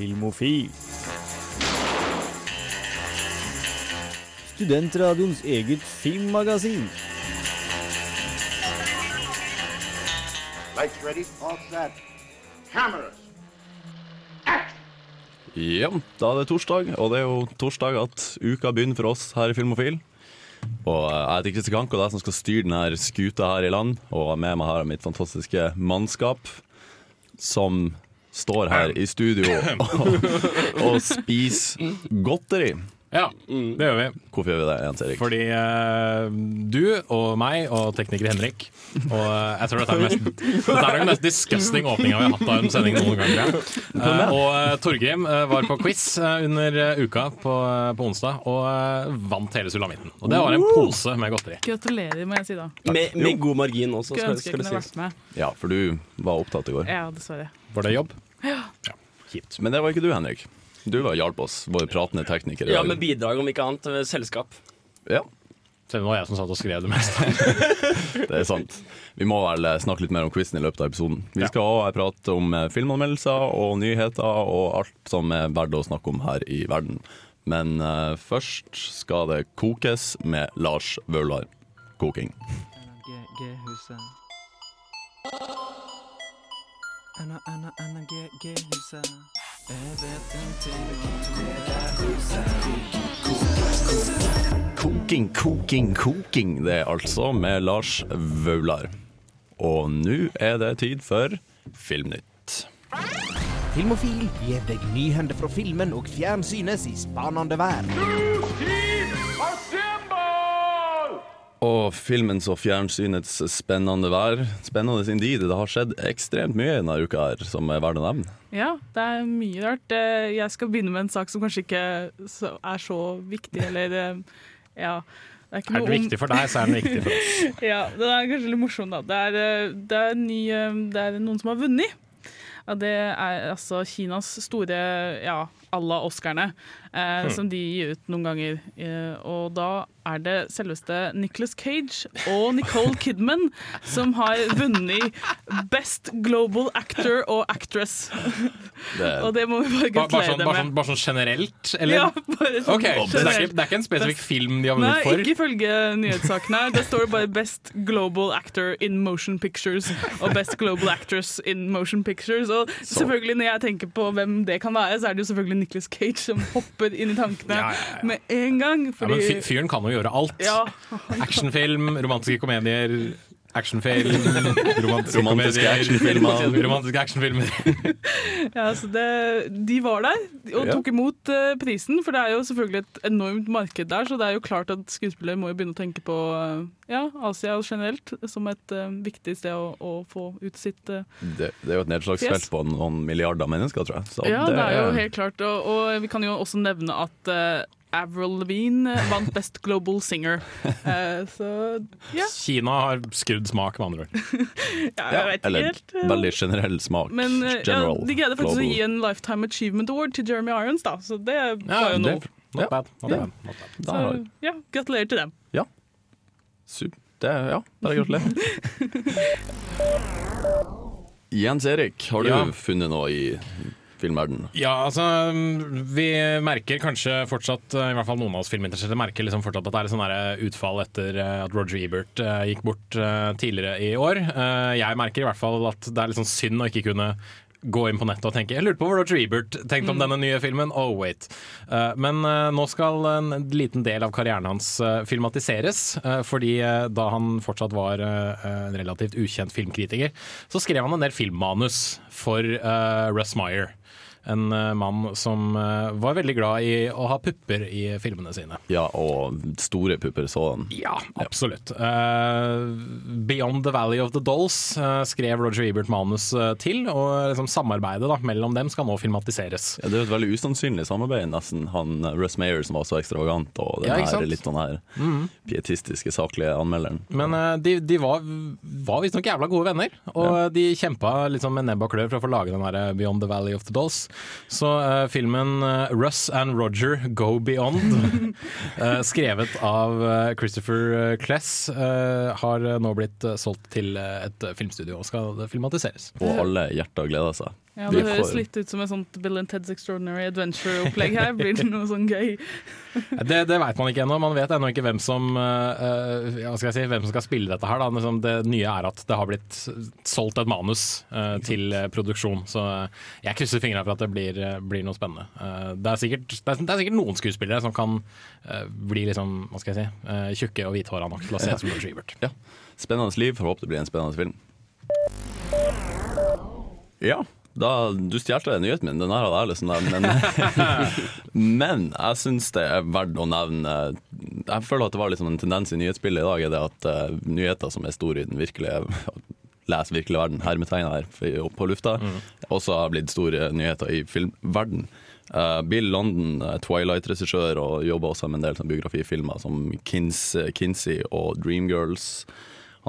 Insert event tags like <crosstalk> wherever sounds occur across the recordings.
Filmofil. Studentradioens eget filmmagasin. Lights ready, all set. Cameras. Ja, da er det torsdag, og det er jo torsdag at uka begynner for oss her i Filmofil. Og jeg heter Kristian Kank, og det er jeg som skal styre denne skuta her i land. Og med meg har jeg mitt fantastiske mannskap, som står her i studio <laughs> og, og spiser godteri. Ja, det gjør vi. Hvorfor gjør vi det, Jens Erik? Fordi eh, du og meg og tekniker Henrik Og eh, jeg tror dette er den mest, dette er den mest disgusting åpninga vi har hatt av en sending noen gang. Eh, og eh, Torgrim eh, var på quiz eh, under eh, uka på, eh, på onsdag og eh, vant hele sulamitten. Og det var en pose med godteri. Gratulerer, må jeg si da. Med, med god margin også, Skulle skal, ønske jeg skal det kunne sies. vært med. Ja, for du var opptatt i går. Ja, dessverre. Var det jobb? Ja. Kjipt. Men det var ikke du, Henrik. Du var hjalp oss, vår pratende tekniker. i Ja, dag. med bidrag om ikke annet. eh, Selskap. ja, Selv om det var jeg som satt og skrev det meste. <laughs> det er sant. Vi må vel eh, snakke litt mer om quizen i løpet av episoden. Vi Ja. skal også prate om eh, filmanmeldelser og nyheter og alt som er verdt å snakke om her i verden. Men eh, først skal det kokes med Lars Vaular. Koking. G-huset. Anna, Anna, Anna, G-huset. Jeg vet en til Koking, koking, koking. Det er altså med Lars Vaular. Og nå er det tid for Filmnytt. Filmofil gir deg nyhender fra filmen og fjernsynets i spanende vær. Og filmens og fjernsynets spennende vær. Spennende indeed. Det har skjedd ekstremt mye denne uka her som er verdt å nevne. Ja, det er mye rart. Eh, Jeg skal begynne med en sak som kanskje ikke er så viktig, eller eh, ja. Det er ikke Er den viktig for deg, så er den viktig for oss. <laughs> Ja, den er kanskje litt morsom, da. Det er, eh, det er, ny, det er noen som har vunnet. Ja, det er altså Kinas store ja, alla Oscarene, eh, som de gir ut noen ganger. Eh, og da er det selveste Nicholas Cage og Nicole Kidman som har vunnet Best Global Actor og Actress. Det, Og det må vi bare Bare, bare, gratulere sånn, dem bare, med. sånn, bare sånn generelt, eller? Ja, bare sånn okay. generelt. det er, ikke, det er ikke en spesifikk film de har Nei, vunnet for? ikke ifølge nyhetssakene. Det står bare 'Best Global Actor in Motion Pictures' og 'Best Global Actress in Motion Pictures'. Og selvfølgelig Når jeg tenker på hvem det kan være, så er det jo selvfølgelig Nicholas Cage som hopper inn i tankene <laughs> Ja, ja, ja. med en gang. Fordi, men fyren kan jo gjøre alt. Actionfilm, romantiske komedier, actionfilm, <laughs> romantiske, Romantiske actionfilmer. romantiske actionfilmer. <laughs> ja, så det, de var der og tok imot uh, prisen, for det er jo selvfølgelig et enormt marked der, så det er jo klart at skuespillere må jo begynne å tenke på uh, ja, Asia generelt som et uh, viktig sted å, å få ut sitt det, det er jo et nedslagsfelt på noen milliarder mennesker, tror jeg. Så Ja, det er jo helt klart. Og, og vi kan jo også nevne at uh, Avril Lavigne vant Best Global Singer. Uh, så ja, Kina har skrudd smak, med andre ord. <laughs> ja jeg ja, vet ikke Eller helt. Uh, veldig generell smak. men eh, ja, de greide faktisk global. å gi en Lifetime Achievement Award til Jeremy Irons, da. Så det Ja, var jo noe. not bad. Not Ja. bad, not bad. Så ja, gratulerer til dem. Sup- Det, ja, bare gratulerer. <laughs> Jens Erik, har du Ja. funnet noe i filmverden? Ja, altså Vi merker kanskje fortsatt, i hvert fall noen av oss filminteresserte, merker liksom fortsatt at det er et sånn utfall etter eh, at Roger Ebert eh, gikk bort eh, tidligere i år. Eh, Jeg merker i hvert fall at det er litt sånn synd å ikke kunne gå inn på nettet og tenke Jeg lurte på hva Roger Ebert tenkte om denne nye filmen. Oh, wait. Eh, Men eh, nå skal en liten del av karrieren hans eh, filmatiseres. eh, Fordi eh, da han fortsatt var eh, en relativt ukjent filmkritiker, så skrev han en del filmmanus for eh, Russ Meyer. En eh, mann som eh, var veldig glad i å ha pupper i filmene sine. Ja, og store pupper sådan. Ja, absolutt. Uh, 'Beyond the Valley of the Dolls' uh, skrev Roger Ebert manus til, og liksom samarbeidet da, mellom dem skal nå filmatiseres. Ja, det er et veldig usannsynlig samarbeid, nesten. Han Russ Mayer som var så ekstravagant, og den Ja, her litt sånn her pietistiske, saklige anmelderen. Men de, de var, var visstnok jævla gode venner, og de kjempa liksom med nebb og klør for å få lage den der 'Beyond the Valley of the Dolls'. Så uh, filmen eh, 'Russ and Roger Go Beyond', uh, <laughs> skrevet av Christopher Kless, eh, har nå blitt solgt til et filmstudio og skal filmatiseres. Og alle hjerter gleder seg. Ja, Det høres litt ut som et sånt Bill and Ted's Extraordinary Adventure-opplegg her. Blir det noe sånn gøy? <laughs> Det, det vet man ikke ennå. Man vet ennå ikke hvem som, hva skal jeg si, hvem som skal spille dette her. Da. Liksom, det nye er at det har blitt solgt et manus uh, til produksjon. Så jeg krysser fingrene for at det blir, blir noe spennende. Uh, det, er sikkert, det, er, det er sikkert noen skuespillere som kan bli liksom, hva skal jeg si, tjukke og hvithåra nok til å se ut som Lord Ebert. Ja. Spennende liv. Får håpe det blir en spennende film. Ja. Da, du stjal nyheten min, den her hadde jeg lyst til å nevne. Men, <laughs> men jeg syns det er verdt å nevne Jeg føler at det var liksom en tendens i nyhetsbildet i dag, er det at uh, nyheter som er store i den virkelige Les virkelig verden, hermetegna her på lufta, også har blitt store nyheter i filmverden. Uh, Bill London, eh, Twilight-regissør, og jobber også med en del sånn biografifilmer som Kins, Kinsey og Dreamgirls.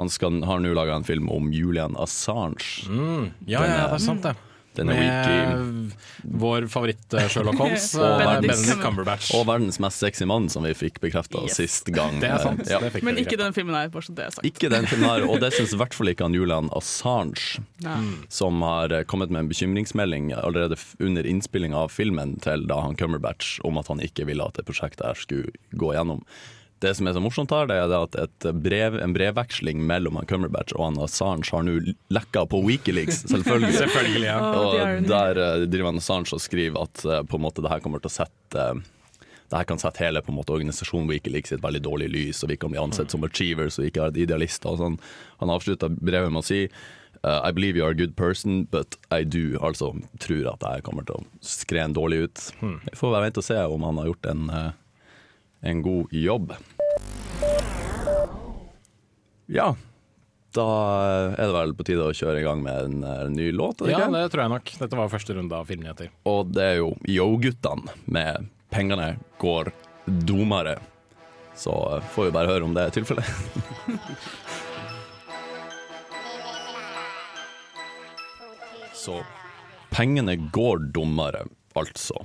Han skal, har nå laga en film om Julian Assange. Ja, ja, ja, det er sant det. Den wiki. Med vår favoritt-Sherlock <laughs> Holmes, Og eh, Benedict Cumberbatch. Og verdens mest sexy mann, som vi fikk bekrefta Yes. sist gang. Det er sant. Ja. Det Men ikke den filmen her, bare så det er sagt. Ikke den filmen her, og det <laughs> syns i hvert fall ikke han Julian Assange, Ja. som har eh, kommet med en bekymringsmelding allerede under innspillinga av filmen til da han Cumberbatch om at han ikke ville at det prosjektet her skulle gå gjennom. Det som er så morsomt her, det er at et brev, en brevveksling mellom Cumberbatch og Assange har nå lekka på Wikileaks, <laughs> selvfølgelig. Selvfølgelig, ja. Og der eh, driver Assange og skriver at eh, på en måte det her kommer til å sette eh, det her kan sette hele på en måte organisasjonen Wikileaks i et veldig dårlig lys, og vi kan bli ansett som achievers og ikke idealister. Og sånn. Han avslutta brevet med å si uh, I believe you are a good person, but I do. Altså tror at det her kommer til å skrene dårlig ut. Vi får vente og se om han har gjort en, eh, en god jobb. Ja. Da er det vel på tide å kjøre i gang med en, en ny låt. Ikke? Ja, det tror jeg nok. Dette var første runde av filmnyheter. Og det er jo Yo-guttene med 'Pengene går domare'. Så eh, får vi bare høre om det er tilfellet. <laughs> Så pengene går dummere, altså.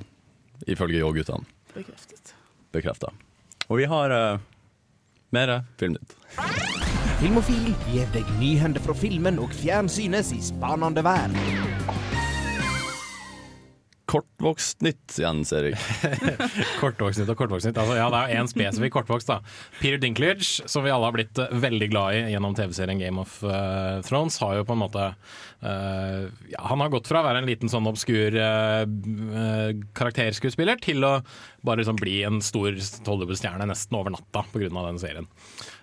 Ifølge Yo-guttene. Bekreftet. Bekrefta. Og vi har uh, mer Filmnytt. Filmofil gir deg nyhender fra filmen og fjernsynets i spanende verden. Kortvokst nytt, Jens <laughs> Erik. Kortvokst-nytt og kortvokst-nytt. Altså, ja, det er én spesifikk kortvokst. da. Peter Dinklage, som vi alle har blitt eh, veldig glad i gjennom TV-serien Game of uh, Thrones, har jo på en måte Uh, ja, Han har gått fra å være en liten sånn obskur uh, uh, karakterskuespiller til å bare liksom bli en stor Hollywood-stjerne nesten over natta pga. den serien.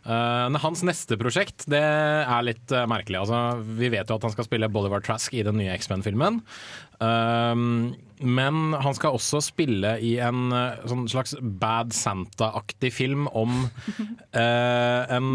Uh, hans neste prosjekt det er litt uh, merkelig. Altså, vi vet jo at han skal spille Bolivar Trask i den nye X-Men-filmen. Um, men han skal også spille i en sånn slags Bad Santa-aktig film om <laughs> en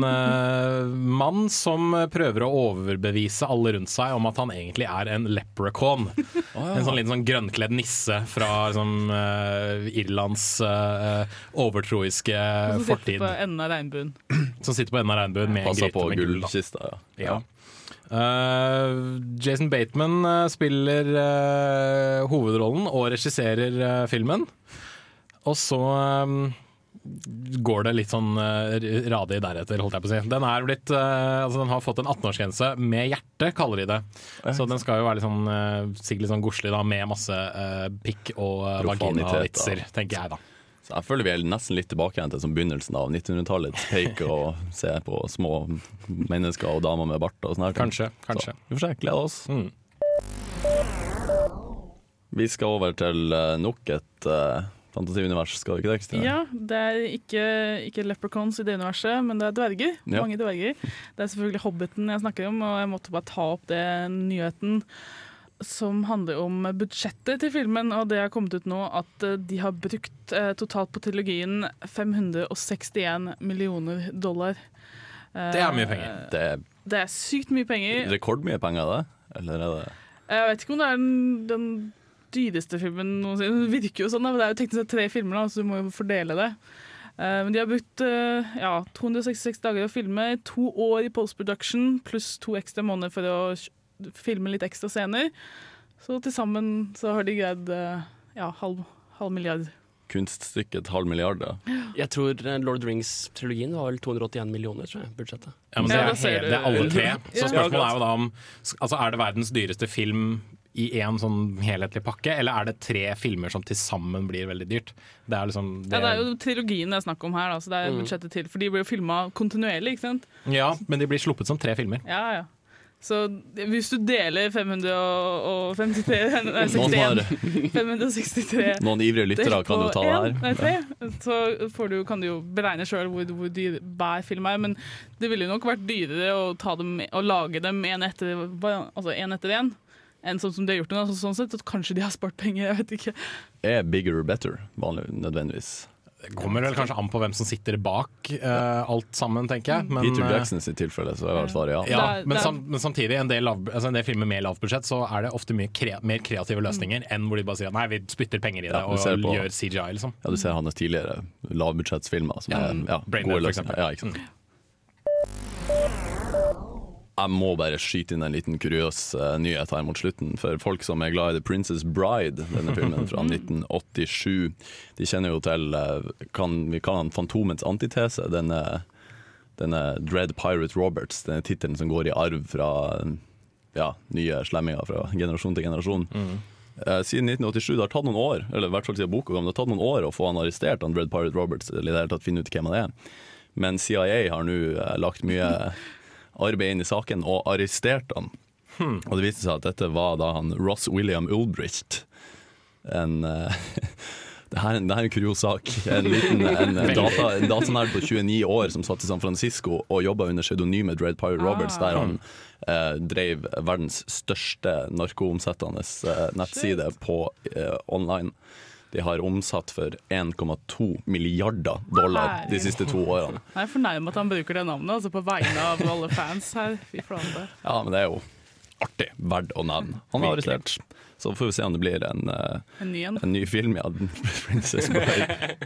mann som prøver å overbevise alle rundt seg om at han egentlig er en leprechaun. <laughs> En sånn liten sånn grønnkledd nisse fra liksom, eh, Irlands uh, overtroiske Som sitter på enden av regnbuen. <clears throat> Som sitter på enden av regnbuen med Passer på gullkista, ja. Ja. Uh, Jason Bateman eh, spiller uh, hovedrollen og regisserer eh, filmen. Og så eh, går det litt sånn uh, radig deretter, holdt jeg på å si. Den, blitt, eh, altså, den har fått en 18-årsgrense med hjerte, kaller de det. Så den skal jo være litt sånn, eh, sikkert litt sånn godslig da, med masse uh, pikk og vaginavitser, tenker jeg da. Så jeg føler vi er nesten litt tilbake igjen til som begynnelsen av 1900-tallets peik og se på små mennesker og damer med bart og sånn her. Kanskje, kanskje. Så, vi får se. Gleder oss. Mm. Vi skal over til eh, nok et uh, fantasiunivers, skal vi ikke det? Ja, det er ikke, ikke leprechauns i det universet, men det er dverger. Ja. Mange dverger. Det er selvfølgelig Hobbiten jeg snakker om, og jeg måtte bare ta opp den nyheten som handler om budsjettet til filmen, og det har kommet ut nå at eh, de har brukt eh, totalt på trilogien 561 millioner dollar. Eh, Det er mye penger. Det er Det er sykt mye penger. rekordmye penger, det? Eller er det Jeg vet ikke om det er den, den dyreste filmen noensinne. Det virker jo sånn, da, men det er jo teknisk sett tre filmer, da, så du må jo fordele det. Eh, men de har brukt eh, ja, 266 dager å filme, to år i post-production pluss to ekstra måneder for å filme litt ekstra scener. Så til sammen så har de greid eh, ja, halv, halv milliard. kunststykket halv milliard? Ja. Jeg tror Lord of the Rings-trilogien var vel 281 millioner, tror jeg, budsjettet. Ja, men det er, hele, det er alle tre. Så spørsmålet er jo da om altså, Er det verdens dyreste film i én sånn helhetlig pakke, eller er det tre filmer som til sammen blir veldig dyrt? Det er liksom Ja, det er jo trilogien det er snakk om her, da, så det er Mm. budsjettet til. For de blir jo filma kontinuerlig, ikke sant. Ja, men de blir sluppet som tre filmer. Ja, ja. Så hvis du deler 553 <laughs> Nei, Noen, 61 563 <laughs> noen ivrige lyttere kan jo ta det her. nei, tre, så får du, kan du jo beregne sjøl hvor, hvor dyr hver film er. Men det ville jo nok vært dyrere å, ta dem, å lage dem én etter altså en etter en. Enn sånn som de har gjort det nå. Altså, sånn sett at kanskje de har spart penger. Jeg vet ikke. Er bigger better, vanlig, nødvendigvis. Det kommer vel kanskje an på hvem som sitter bak uh, alt sammen, tenker jeg. Men, Peter eh, Jackson sitt tilfelle, så er svaret ja. Ja, men, sam, men samtidig, en del, lav, altså en del filmer med lavt budsjett, så er det ofte mye kre, mer kreative løsninger enn hvor de bare sier nei, vi spytter penger i det Ja, og på- gjør CGI, liksom. Ja, Du ser hans tidligere lavbudsjettsfilmer som Ja, er ja, gode for løsninger. Ja, ikke sant? Jeg må bare skyte inn en liten kuriøs uh, nyhet her mot slutten. For folk som er glad i The Princess Bride, denne filmen fra <laughs> 1987, de kjenner jo til uh, kan, Vi kaller den Fantomets antitese. Denne, denne Dread Pirate Roberts, denne tittelen som går i arv fra ja, nye slemminger fra generasjon til generasjon. Eh, siden 1987, det har tatt noen år Eller i hvert fall siden boka kom, det har tatt noen år å få han arrestert, han Dread Pirate Roberts, eller i det hele tatt finne ut hvem han er. Men CIA har nå uh, lagt mye <laughs> arbeid inn i saken og arresterte han. Og det viste seg at dette var da han Ross William Ulbricht. En uh, <laughs> det her, er det her er en kurios sak. En liten en, data, en datanerd på 29 år som satt i San Francisco og jobba under pseudonymet Dread Pirate Roberts, der han uh, drev verdens største narkoomsettende uh, nettside på eh, online. De har omsatt for 1,2 milliarder dollar de siste to årene. Jeg er fornærmet at han bruker det navnet altså på vegne av alle fans her. Fy flate. Ja, men det er jo artig. Verdt å nevne. Han er arrestert. Så får vi se om det blir en, eh, En ny en. en ny film. Ja, <laughs> Princess Bride.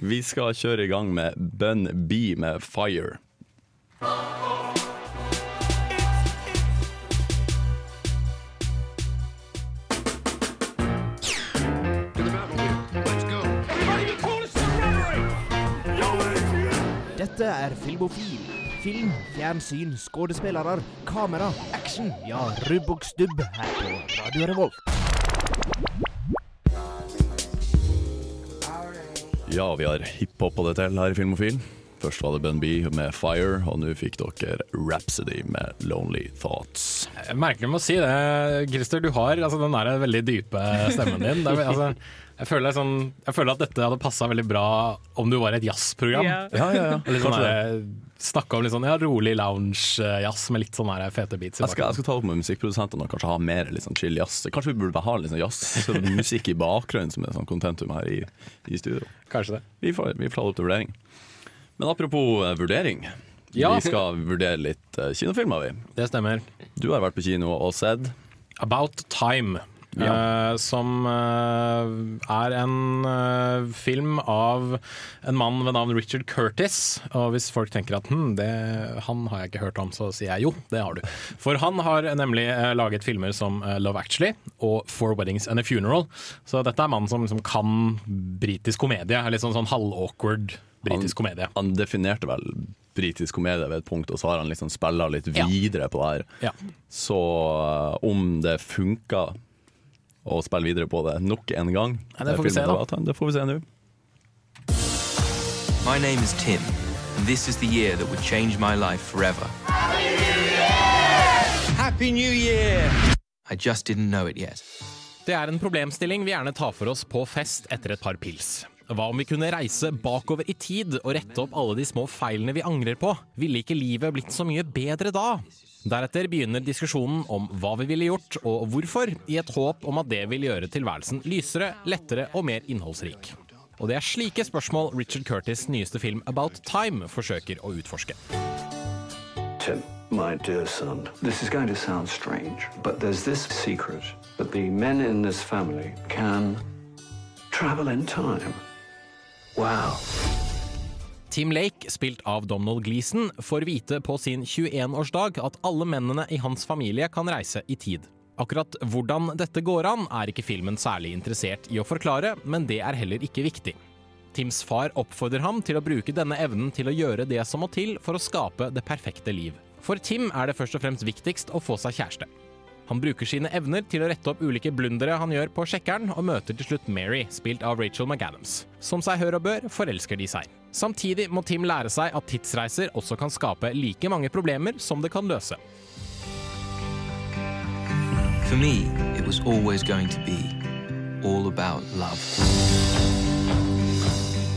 Vi skal kjøre i gang med Bun B med Fire. Dette er Filmofil. Film, fjernsyn, skuespillere, kamera, action. Ja, rubb og stubb her på Radio Revolt. Ja, vi har hiphop på det til her i Filmofil. Først var det Bun B med Fire, og nå fikk dere Rhapsody med Lonely Thoughts. Merkelig med å si det, Christer. Du har altså, den der veldig dype stemmen din. Det altså, jeg, føler sånn, jeg føler at dette hadde passa veldig bra om du var i et jazzprogram. Ja. Ja, ja, ja. Litt sånn der, Snakke om litt sånn ja, rolig lounge-jazz med litt sånn fete beats. i Jeg skal, jeg skal ta opp med musikkprodusentene og kanskje ha mer litt sånn chill jazz. Kanskje vi burde ha litt sånn jazzmusikk <laughs> i bakgrunnen som er sånn contentum her i, i studio. Kanskje det. Vi får, vi får opp til vurdering. Men apropos eh, vurdering. Ja. Vi skal vurdere litt eh, kinofilmer, vi. Det stemmer. Du har vært på kino og sett. About Time. Eh, som eh, er en eh, film av en mann ved navn Richard Curtis. Og hvis folk tenker at hm, det, han har jeg ikke hørt om, så sier jeg jo, det har du. For han har nemlig laget filmer som Love Actually og Four Weddings and a Funeral. Så dette er mannen som liksom kan britisk komedie. Litt sånn, sånn halvawkward britisk komedie. Han definerte vel britisk komedie ved et punkt, og så har han liksom spilla litt Ja. videre på det her. Ja. Så om det funka å spille videre på det nok en gang, Ja, det får vi se, da. Det får vi se nå. My name is Tim, and this is the year that would change my life forever. Happy New Year! I just didn't know it yet. Det er en problemstilling vi gjerne tar for oss på fest etter et par pils. Hva om vi kunne reise bakover i tid og rette opp alle de små feilene vi angrer på? Ville ikke livet blitt så mye bedre da? Deretter begynner diskusjonen om hva vi ville gjort og hvorfor, i et håp om at det vil gjøre tilværelsen lysere, lettere og mer innholdsrik. Og det er slike spørsmål Richard Curtis' nyeste film About Time forsøker å utforske. Tim, my dear son, this is going to sound strange, but there's this secret that the men in this family can travel in time. Wow. Tim Lake, spilt av Donald Gleeson, får vite på sin 21-årsdag at alle mennene i hans familie kan reise i tid. Akkurat hvordan dette går an, er ikke filmen særlig interessert i å forklare, men det er heller ikke viktig. Tims far oppfordrer ham til å bruke denne evnen til å gjøre det som må til for å skape det perfekte liv. For Tim er det først og fremst viktigst å få seg kjæreste. Han bruker sine evner til å rette opp ulike blundere han gjør på sjekkeren, og møter til slutt Mary, spilt av Rachel McAdams. Som seg hør og bør, forelsker de seg. Samtidig må Tim lære seg at tidsreiser også kan skape like mange problemer som det kan løse. For me, it was always going to be all about love.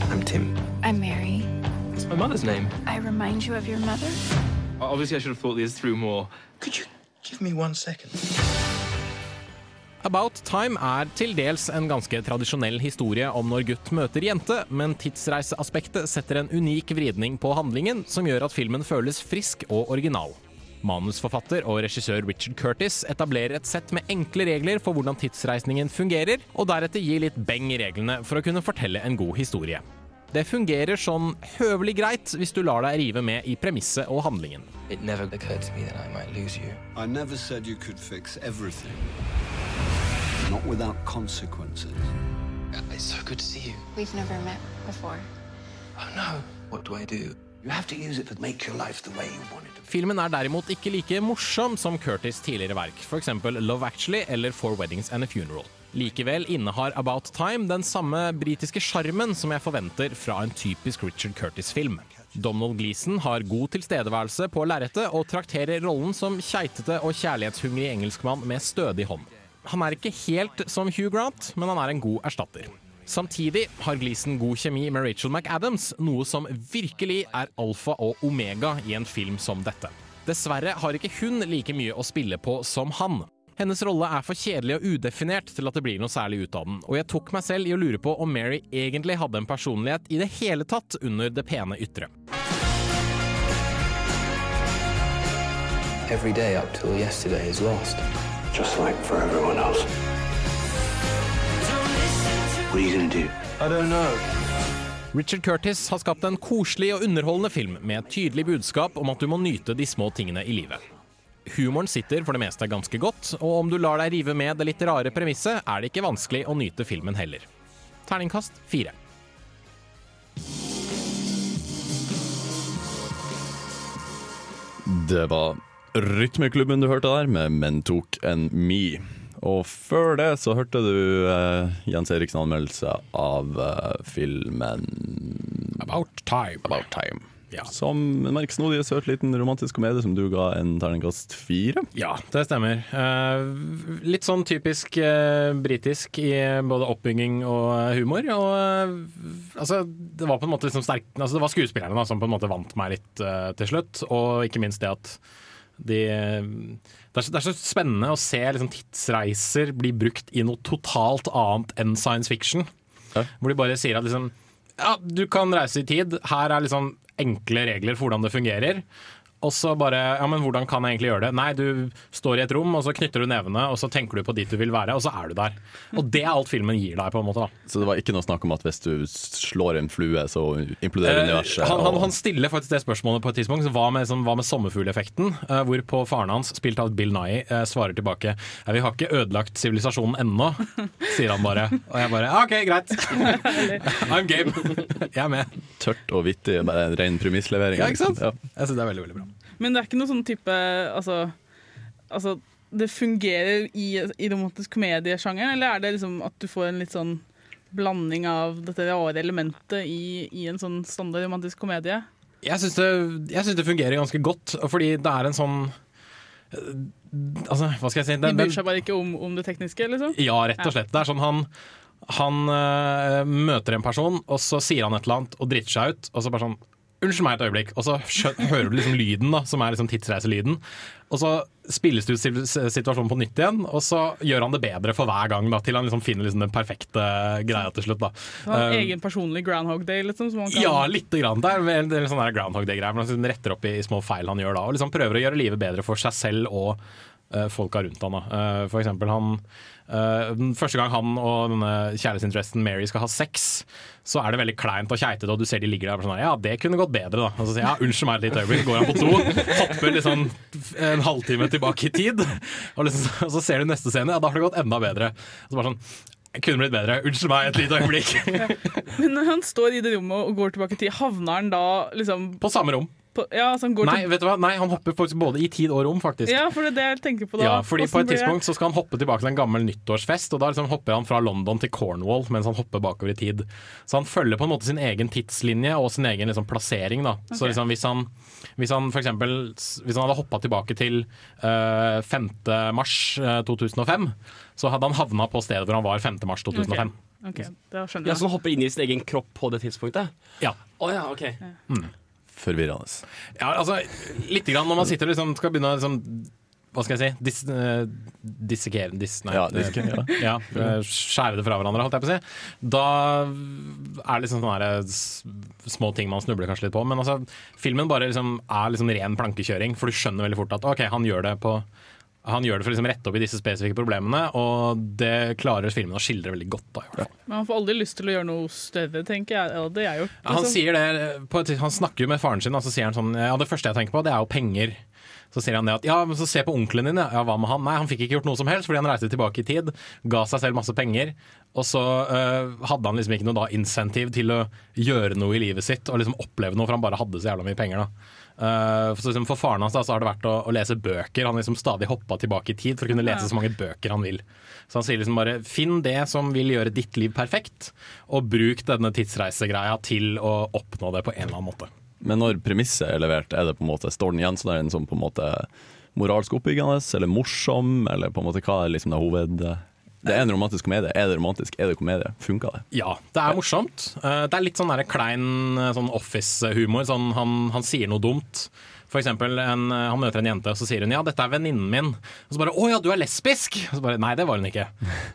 I'm Tim. I'm Mary. It's my mother's name. I remind you of your mother. Obviously, I should have thought this through more. Could you give me one second? About Time er til dels en ganske tradisjonell historie om når gutt møter jente, men tidsreiseaspektet setter en unik vridning på handlingen som gjør at filmen føles frisk og original. Manusforfatter og regissør Richard Curtis etablerer et sett med enkle regler for hvordan tidsreisningen fungerer, og deretter gir litt beng i reglene for å kunne fortelle en god historie. Det fungerer sånn høvelig greit hvis du lar deg rive med i premisset og handlingen. It never occurred to me that I might lose you. I never said you could fix everything. Not without consequences. It's so good to see you. We've never met before. Oh no. What do I do? You have to use it to make your life the way you want it to Filmen er derimot ikke like morsom som Curtis' tidligere verk, f.eks. Love Actually eller Four Weddings and a Funeral. Likevel innehar About Time den samme britiske sjarmen som jeg forventer fra en typisk Richard Curtis-film. Donald Gleeson har god tilstedeværelse på lerretet og trakterer rollen som keitete og kjærlighetshungrig engelskmann med stødig hånd. Han er ikke helt som Hugh Grant, men han er en god erstatter. Samtidig har Gleeson god kjemi med Rachel McAdams, noe som virkelig er alfa og omega i en film som dette. Dessverre har ikke hun like mye å spille på som han. Hennes rolle er for kjedelig og udefinert til at det blir noe særlig ut av den, og jeg tok meg selv i å lure på om Mary egentlig hadde en personlighet i det hele tatt under det pene ytre. Every day up till yesterday is lost. Just like for everyone else. What are you going do? I don't know. Richard Curtis har skapt en koselig og underholdende film med et tydelig budskap om at du må nyte de små tingene i livet. Humoren sitter for det meste ganske godt, og om du lar deg rive med det litt rare premisset, er det ikke vanskelig å nyte filmen heller. Terningkast fire. Det var Rytmeklubben du hørte der, med Men tok en me. Og før det så hørte du eh, Jens Eriksen anmeldelse av eh, filmen About Time. About Time. Ja. Som en merksnodig, søt liten romantisk komedie som du ga en terningkast fire. Ja, det stemmer. Eh, litt sånn typisk eh, britisk i både oppbygging og humor. Og eh, altså, det var på en måte liksom sterk altså, Det var skuespillerne da, som på en måte vant meg litt eh, til slutt, og ikke minst det at de det er, så, det er så spennende å se liksom, tidsreiser bli brukt i noe totalt annet enn science fiction. Hvor de bare sier at liksom Ja, du kan reise i tid. Her er liksom enkle regler for hvordan det fungerer. Og så bare Ja, men hvordan kan jeg egentlig gjøre det? Nei, du står i et rom, og så knytter du nevene, og så tenker du på dit du vil være, og så er du der. Og det er alt filmen gir deg, på en måte. da Så det var ikke noe snakk om at hvis du slår en flue, så imploderer universet? Eh, han, han, han stiller faktisk det spørsmålet på et tidspunkt. så Hva med, hva med sommerfugleffekten? Eh, hvorpå faren hans, spilt av Bill Nye, eh, svarer tilbake «Ja, Vi har ikke ødelagt sivilisasjonen ennå, sier han bare. Og jeg bare OK, greit. <laughs> I'm game. Jeg er med. Tørt og vittig, bare en ren premisslevering. Ja, ikke sant? Ja. Jeg synes det er veldig, veldig bra. Men det er ikke noe sånn type Altså, altså det fungerer i, i romantisk komediesjangeren, eller er det liksom at du får en litt sånn blanding av dette rare elementet i, i en sånn standard romantisk komedie? Jeg syns det, det fungerer ganske godt, fordi det er en sånn eh, Altså, hva skal jeg si? De Den- bryr seg bare ikke om, om det tekniske, liksom? Ja, rett og slett. Det er sånn han han øh, møter en person, og så sier han et eller annet og driter seg ut. Og så bare sånn Unnskyld meg et øyeblikk. Og så hører du liksom lyden, da, som er liksom tidsreiselyden. Og så spilles det ut situasjonen på nytt igjen, og så gjør han det bedre for hver gang. da, Til han liksom finner liksom den perfekte greia til slutt. da. Har han Eh, egen personlig Groundhog Day, liksom? Kan ja, lite grann. Det er en, det er sånn Groundhog Day-greie. Han liksom retter opp i, i små feil han gjør da, og liksom prøver å gjøre livet bedre for seg selv og uh, folka rundt han. da. Uh, for eksempel han den Første gang han og denne kjærlighetsinteressen Mary skal ha sex, så er det veldig kleint og keitete, og du ser de ligger der og sånn Ja, det kunne gått bedre, da. Og så sier jeg ja, unnskyld meg et lite øyeblikk, går han på do, hopper liksom en halvtime tilbake i tid, og, liksom, og så ser du neste scene, ja, da har det gått enda bedre. Og så bare sånn jeg kunne blitt bedre. Unnskyld meg et lite øyeblikk. <laughs> Men når han står i det rommet og går tilbake til, havner han da liksom På samme rom. På, ja, så han går Nei, til vet du hva? Nei, han hopper faktisk både i tid og rom, faktisk. Ja, for det er det jeg tenker på da. Ja, fordi På et blir tidspunkt så skal han hoppe tilbake til en gammel nyttårsfest, og da liksom hopper han fra London til Cornwall mens han hopper bakover i tid. Så han følger på en måte sin egen tidslinje og sin egen liksom, plassering. da. Så liksom, hvis han, hvis han for eksempel, hvis han hadde hoppa tilbake til eh, 5. mars eh, 2005, så hadde han havna på stedet hvor han var 5. mars 2005. Ok, da skjønner Ja. Så han hopper inn i sin egen kropp på det tidspunktet? Ja. Oh, ja, ok. Forvirrende. Ja, altså, litt grann når man sitter og liksom skal begynne å liksom, hva skal jeg si dis, uh, Dissekere dis, nei, Ja, dissekere, ja. <laughs> ja, Skjære det fra hverandre, holdt jeg på å si. Da er det liksom sånne her, små ting man snubler kanskje litt på. Men altså, filmen bare liksom er liksom ren plankekjøring, for du skjønner veldig fort at OK, han gjør det på han gjør det for å liksom rette opp i disse spesifikke problemene, og det klarer filmen å skildre veldig godt. Da, i hvert fall. Men han får aldri lyst til å gjøre noe større, tenker jeg. Ja, det er jo liksom. han, sier det, på et, han snakker jo med faren sin, og så sier han sånn Ja, det første jeg tenker på, det er jo penger. Så sier han det at ja, men så se på onkelen din, ja. Hva med han? Nei, han fikk ikke gjort noe som helst fordi han reiste tilbake i tid, ga seg selv masse penger, og så øh, hadde han liksom ikke noe da insentiv til å gjøre noe i livet sitt og liksom oppleve noe, for han bare hadde så jævla mye penger, da. Uh, for, liksom, for faren hans da, så har det vært å, å lese bøker. Han har liksom stadig hoppa tilbake i tid for å kunne lese så mange bøker han vil. Så han sier liksom bare finn det som vil gjøre ditt liv perfekt, og bruk denne tidsreisegreia til å oppnå det på en eller annen måte. Men når premisset er levert, er det på en måte, står den igjen som en sånn på en måte moralsk oppbyggende, eller morsom, eller på en måte hva er liksom det hoved... Det er en romantisk komedie. Er det romantisk? Er det komedie? Funka det? Ja, det er morsomt. Eh, Det er litt sånn der klein eh, sånn office-humor. Sånn, han, han sier noe dumt. For en, eh, Han møter en jente, og så sier hun 'ja, dette er venninnen min'. Og så bare 'å ja, du er lesbisk'? Og så bare 'nei, det var hun ikke'.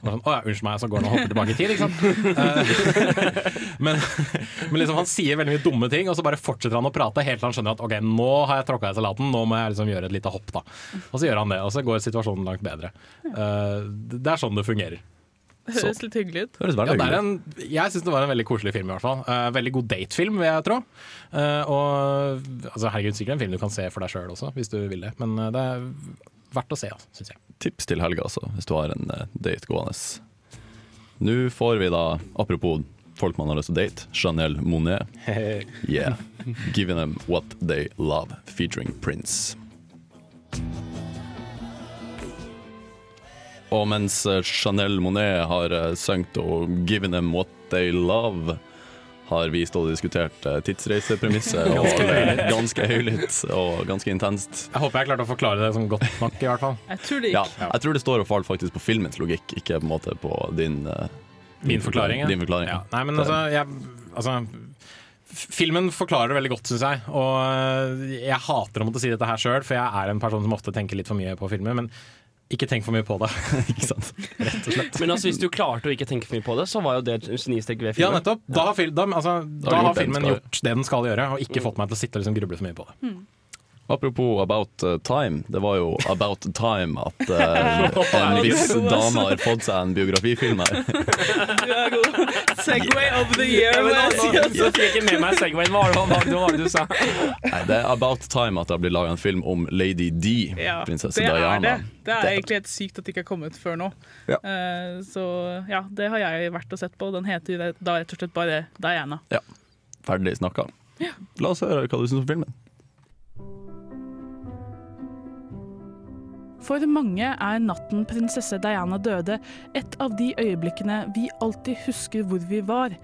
Og sånn, 'Å ja, unnskyld meg', så går han og hopper tilbake i tid, ikke sant. Eh, <laughs> men men liksom, han sier veldig mye dumme ting, og så bare fortsetter han å prate helt til han skjønner at 'ok, nå har jeg tråkka i salaten, nå må jeg liksom gjøre et lite hopp', da. Og så gjør han det, og så går situasjonen langt bedre. Eh, Det er sånn det fungerer. Høres litt hyggelig ut. Høres Ja, veldig det er hyggelig ut. en, jeg syns det var en veldig koselig film. i hvert fall Uh, Veldig god datefilm, vil jeg tro. Uh, og altså, herregud, sikkert en film du kan se for deg sjøl også, hvis du vil det. Men uh, det er verdt å se, altså, syns jeg. Tips til helga, altså, hvis du har en date gående. Nå får vi da, apropos folk man har lyst til å date, Chanel Monet. Yeah. Giving them what they love, featuring Prince. Og mens eh, Chanel Monet har uh, sunget og 'Given them what they love', har vi stått og diskutert uh, tidsreisepremisset <laughs> Ganske ganske høylytt og ganske intenst. Jeg håper jeg klarte å forklare det som godt nok, i hvert fall. <laughs> Jeg tror det Ja, jeg tror det står og faller faktisk på filmens logikk, ikke på en måte på din eh, Min forklaring. Din forklaring. Ja. Nei, men altså, jeg, altså Filmen forklarer det veldig godt, syns jeg. Og jeg hater å måtte si dette her sjøl, for jeg er en person som ofte tenker litt for mye på filmer. Men ikke tenk for mye på det. <laughs> ikke sant? Rett og slett. Men altså, hvis du klarte å ikke tenke for mye på det, så var jo det et genistrek ved Ja, nettopp. Da har, fil da, altså, Da da har filmen gjort det den skal gjøre, og ikke fått meg til å sitte og liksom gruble for mye på det. Apropos About uh, Time. Det var jo About Time at <laughs> uh, en viss dame har fått seg en biografifilm her. Du er god. Segway of the year. Ja, nå, nå, altså. fikk jeg ikke med meg Segwayen. Hva var det- du sa? Nei, det er About Time at det har blitt laga en film om Lady D, Ja, prinsesse det er Diana. det. Det er egentlig helt sykt at det ikke har kommet før nå. Ja. Uh, så ja, det har jeg vært og sett på. Den heter da rett og slett bare Diana. Ja, ferdig snakka. La oss høre hva du syns om filmen. For mange er natten prinsesse Diana døde et av de øyeblikkene vi alltid husker hvor vi var.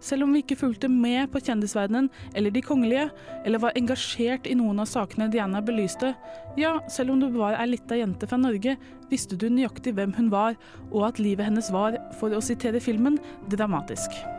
Selv om vi ikke fulgte med på kjendisverdenen eller de kongelige, eller var engasjert i noen av sakene Diana belyste, ja, selv om du var ei lita jente fra Norge, visste du nøyaktig hvem hun var, og at livet hennes var, for å sitere filmen, dramatisk.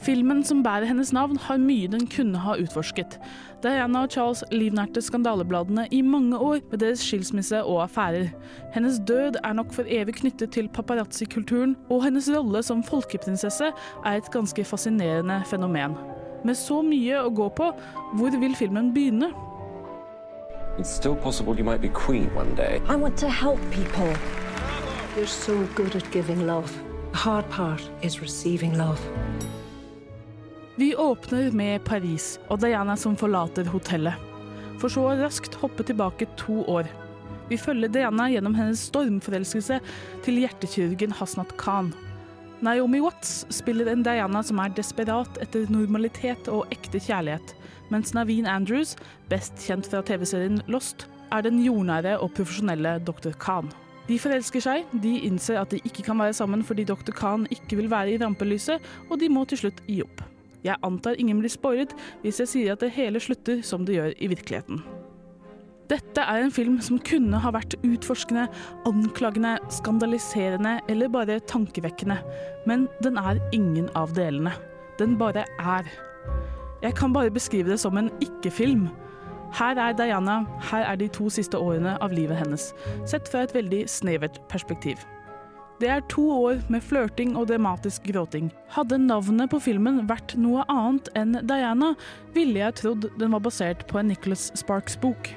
Filmen som bærer hennes navn, har mye den kunne ha utforsket. Diana og Charles livnærte skandalebladene i mange år med deres skilsmisse og affærer. Hennes død er nok for evig knyttet til paparazzi-kulturen, og hennes rolle som folkeprinsesse er et ganske fascinerende fenomen. Med så mye å gå på, hvor vil filmen begynne? It's still possible you might be queen one day. I want to help people. You're so good at giving love. The hard part is receiving love. Vi åpner med Paris og Diana som forlater hotellet, for så raskt hoppe tilbake to år. Vi følger Diana gjennom hennes stormforelskelse til hjertekirurgen Hasnat Khan. Naomi Watts spiller en Diana som er desperat etter normalitet og ekte kjærlighet, mens Naveen Andrews, best kjent fra TV-serien Lost, er den jordnære og profesjonelle Dr. Khan. De forelsker seg, de innser at de ikke kan være sammen fordi Dr. Khan ikke vil være i rampelyset, og de må til slutt gi opp. Jeg antar ingen blir spoilet hvis jeg sier at det hele slutter som det gjør i virkeligheten. Dette er en film som kunne ha vært utforskende, anklagende, skandaliserende eller bare tankevekkende, men den er ingen av delene. Den bare er. Jeg kan bare beskrive det som en ikke-film. Her er Diana, her er de to siste årene av livet hennes, sett fra et veldig snevert perspektiv. Det er to år med flørting og dramatisk gråting. Hadde navnet på filmen vært noe annet enn Diana, ville jeg trodd den var basert på en Nicholas Sparks-bok.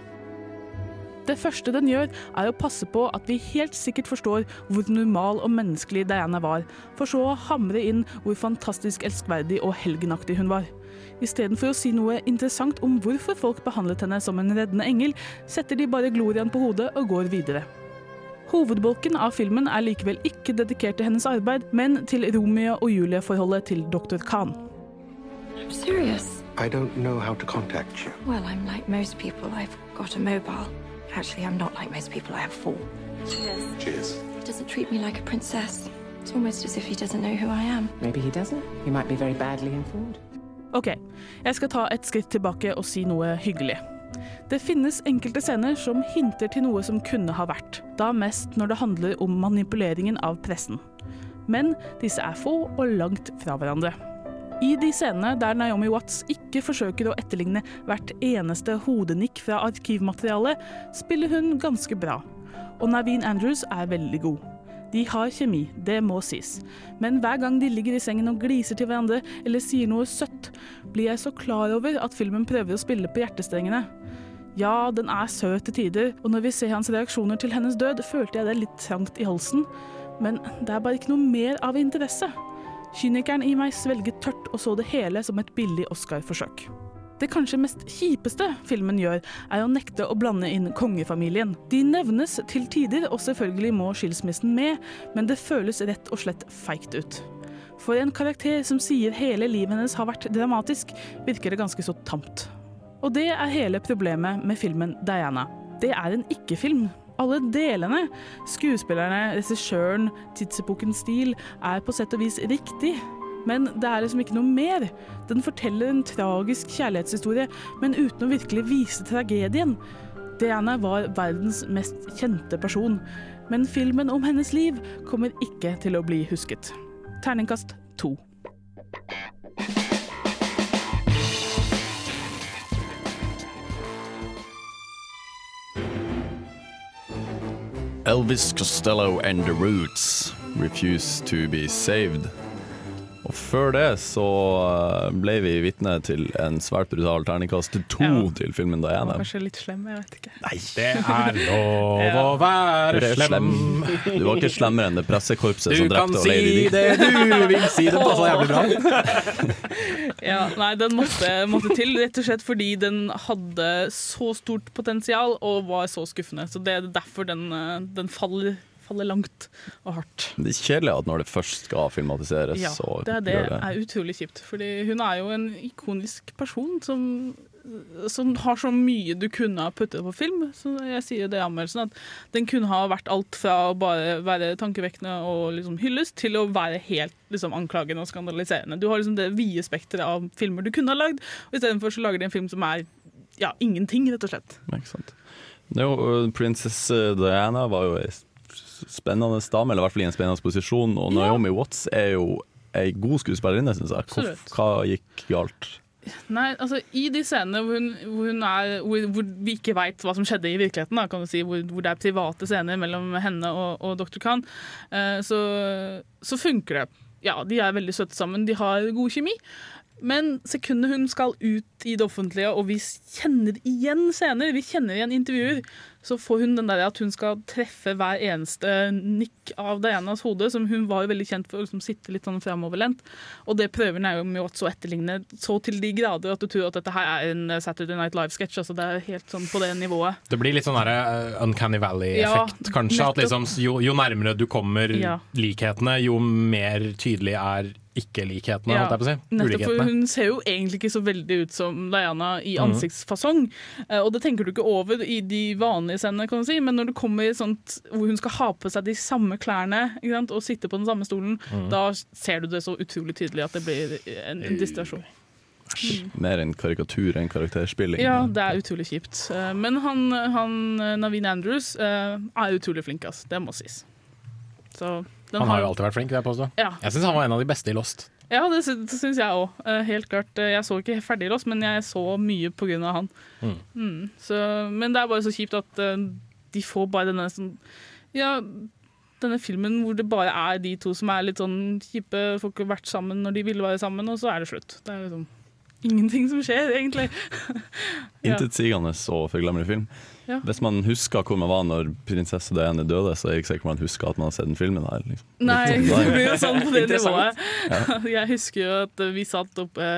Det første den gjør, er å passe på at vi helt sikkert forstår hvor normal og menneskelig Diana var, for så å hamre inn hvor fantastisk elskverdig og helgenaktig hun var. Istedenfor å si noe interessant om hvorfor folk behandlet henne som en reddende engel, setter de bare gloriaen på hodet og går videre. Hovedbolken av filmen er likevel ikke dedikert til hennes arbeid, men til Romeo og Julie-forholdet til dr. Khan. I don't know how to contact you. Well, I'm like most people. I've got a mobile. Actually, I'm not like most people. I have four. Cheers. Cheers. He doesn't treat me like a princess. It's almost as if he doesn't know who I am. Maybe he doesn't. He might be very badly informed. Ok, jeg skal ta et skritt tilbake og si noe hyggelig. Det finnes enkelte scener som hinter til noe som kunne ha vært, da mest når det handler om manipuleringen av pressen. Men disse er få og langt fra hverandre. I de scenene der Naomi Watts ikke forsøker å etterligne hvert eneste hodenikk fra arkivmaterialet, spiller hun ganske bra. Og Naveen Andrews er veldig god. De har kjemi, det må sies. Men hver gang de ligger i sengen og gliser til hverandre eller sier noe søtt, blir jeg så klar over at filmen prøver å spille på hjertestrengene. Ja, den er søt til tider, og når vi ser hans reaksjoner til hennes død, følte jeg det litt trangt i halsen. Men det er bare ikke noe mer av interesse. Kynikeren i meg svelget tørt og så det hele som et billig Oscar-forsøk. Det kanskje mest kjipeste filmen gjør, er å nekte å blande inn kongefamilien. De nevnes til tider, og selvfølgelig må skilsmissen med, men det føles rett og slett feigt ut. For en karakter som sier hele livet hennes har vært dramatisk, virker det ganske så tamt. Og det er hele problemet med filmen Diana. Det er en ikke-film. Alle delene, skuespillerne, regissøren, tidsepokens stil, er på sett og vis riktig. Men det er liksom ikke noe mer. Den forteller en tragisk kjærlighetshistorie, men uten å virkelig vise tragedien. Diana var verdens mest kjente person, men filmen om hennes liv kommer ikke til å bli husket. Terningkast to. Elvis Costello and The Roots refuse to be saved. Og før det så eh, ble vi vitne til en svært brutal terningkast to Ja. til filmen Diana. kanskje litt slem, jeg vet ikke. Nei, Det er lov <laughs> Ja. å være Du slem. Du var ikke slemmere enn det pressekorpset Du som kan drepte si Lady Di. det du vil si, det passer jævlig bra. <laughs> Ja, nei, den måtte, måtte til, rett og slett fordi den hadde så stort potensial og var så skuffende. Så det er derfor den, eh, den faller, faller langt og hardt. Det er kjedelig at når det først skal filmatiseres, Ja, så det er, det det. er utrolig kjipt. Fordi hun er jo en ikonisk person som, som har så mye du kunne ha puttet på film. Så jeg sier det i anmeldelsen at den kunne ha vært alt fra å bare være tankevekkende og liksom hylles, til å være helt liksom, anklagende og skandaliserende. Du har liksom det vide spekteret av filmer du kunne ha lagd, og istedenfor så lager de en film som er ja, ingenting, rett og slett. Ikke sant. Jo, Princess Diana var jo spennende dame, eller i hvert fall i en spennende posisjon. Og Naomi Watts er jo ei god skuespillerinne, syns jeg. Hvor, hva gikk galt? Nei, altså I de scenene hvor, hun, hvor, hun er, hvor, hvor vi ikke veit hva som skjedde i virkeligheten, da, kan du si, hvor, hvor det er private scener mellom henne og, og dr. Khan, eh, så, så funker det. Ja, de er veldig søte sammen, de har god kjemi. Men sekundet hun skal ut i det offentlige, og vi kjenner igjen scener, vi kjenner igjen intervjuer, så får hun den der at hun skal treffe hver eneste nikk av Dianas hode, som hun var veldig kjent for å liksom sitte litt sånn framoverlent. Og det prøver Naomi Watts å etterligne så til de grader at du tror at dette her er en Saturday Night Live-sketsj. Altså det er helt sånn på det nivået. Det blir litt sånn der, uh, Uncanny Valley-effekt, Ja, kanskje. At liksom, jo, jo nærmere du kommer Ja. likhetene, jo mer tydelig er ikke-likhetene, Ja, si. nettopp, for hun ser jo egentlig ikke så veldig ut som Diana i Mhm. ansiktsfasong. Mm. Og det tenker du ikke over i de vanlige scenene, kan du si. Men når det kommer sånt hvor hun skal ha på seg de samme klærne ikke sant? og sitte på den samme stolen, mm. da ser du det så utrolig tydelig at det blir en, en distrasjon. Mer en karikatur enn karakterspilling. Ja, det er utrolig kjipt. Eh, Men han, han eh, Naveen Andrews er utrolig flink, ass. Det må sies. Så Han har jo alltid vært flink, vil jeg påstå. Ja. Jeg syns han var en av de beste i Lost. Ja, det, sy- syns jeg òg. Helt klart. Eh, Jeg så ikke ferdig Lost, men jeg så mye av han. Mm. Mm, så, men det er bare så kjipt at eh, de får bare denne sånn Ja, denne filmen hvor det bare er de to som er litt sånn kjipe, får ikke vært sammen når de ville være sammen, og så er det slutt. Det er liksom ingenting som skjer, egentlig. ja. <laughs> Intetsigende og forglemmelig film. Ja. Hvis man husker hvor man var når prinsesse Diana døde, så er jeg ikke sikker på man husker at man har sett den filmen her. Liksom. Nei, Litt det sånn blir jo sånn på det nivået. <laughs> Jeg husker jo at vi satt oppe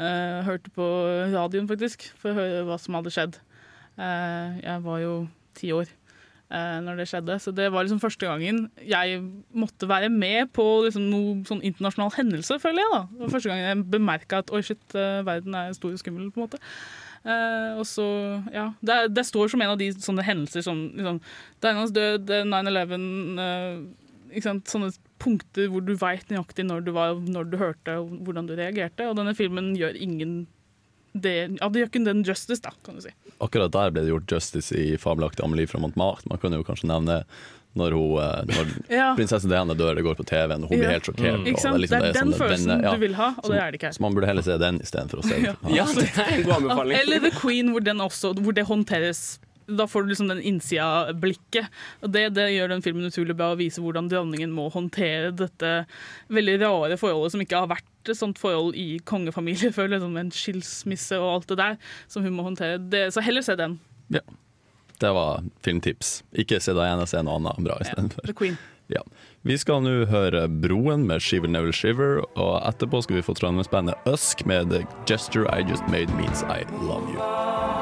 eh, hørte på radioen, faktisk, for å høre hva som hadde skjedd. Eh, jeg var jo ti år når det skjedde, så det var liksom første gangen jeg måtte være med på liksom noe sånn internasjonal hendelse, føler jeg. da. Det var første gangen jeg bemerka at oi, shit, eh, verden er stor og skummel, på en måte. Eh, og så, ja, det, det står som en av de sånne hendelser som liksom, Dianas død, eh, 9-11 eh, ikke sant? Sånne punkter hvor du veit nøyaktig når du var, når du hørte og hvordan du reagerte. Og denne filmen gjør ingen det, ja, det gjør ikke den justice, da, kan du si. Akkurat der ble det gjort justice i fabelaktig Amelie fra Montmartre. Man kan jo kanskje nevne når, hun, eh, når <laughs> Ja. prinsesse Diana dør, det går på TV-en, og hun Ja. blir helt sjokkert. Mm. Ikke liksom Det er den sånn- følelsen ja. du vil ha, og Så- det er det ikke her. Så man burde heller se den istedenfor å se Ja. Ja, det er en god anbefaling. Eller The Queen, hvor, den også, hvor det håndteres da får du liksom den innsida-blikket. Og det, det gjør den filmen utrolig bra, å vise hvordan dronningen må håndtere dette veldig rare forholdet som ikke har vært et sånt forhold i kongefamilie <laughs> før, liksom en skilsmisse og alt det der, som hun må håndtere. Det, så heller se den. Ja. Det var filmtips. Ikke se Diana, se noe annet bra istedenfor. The Queen. Ja. Vi skal nå høre Broen med Shiver Never Shiver, og etterpå skal vi få Trondheimsbandet Usk med The Gesture I Just Made Means I Love You.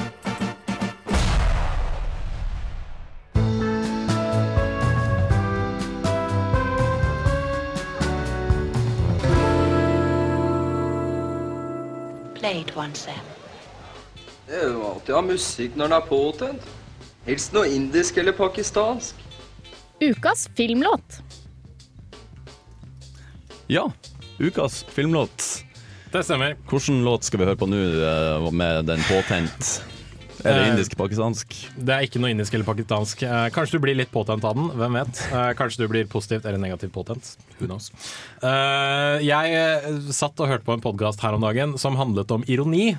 Play it Sam. Det er jo alltid å ha musikk når den er påtent. Helst noe indisk eller pakistansk. Ukas filmlåt. Ja, ukas filmlåt. Det stemmer. Hvilken låt skal vi høre på nå eh, med den påtent? Er det Eh, indisk-pakistansk? Det er ikke noe indisk eller pakistansk. Eh, kanskje du blir litt påtent av den, hvem vet. Eh, kanskje du blir positivt eller negativt påtent. Who knows. Jeg satt og hørte på en podkast her om dagen som handlet om ironi.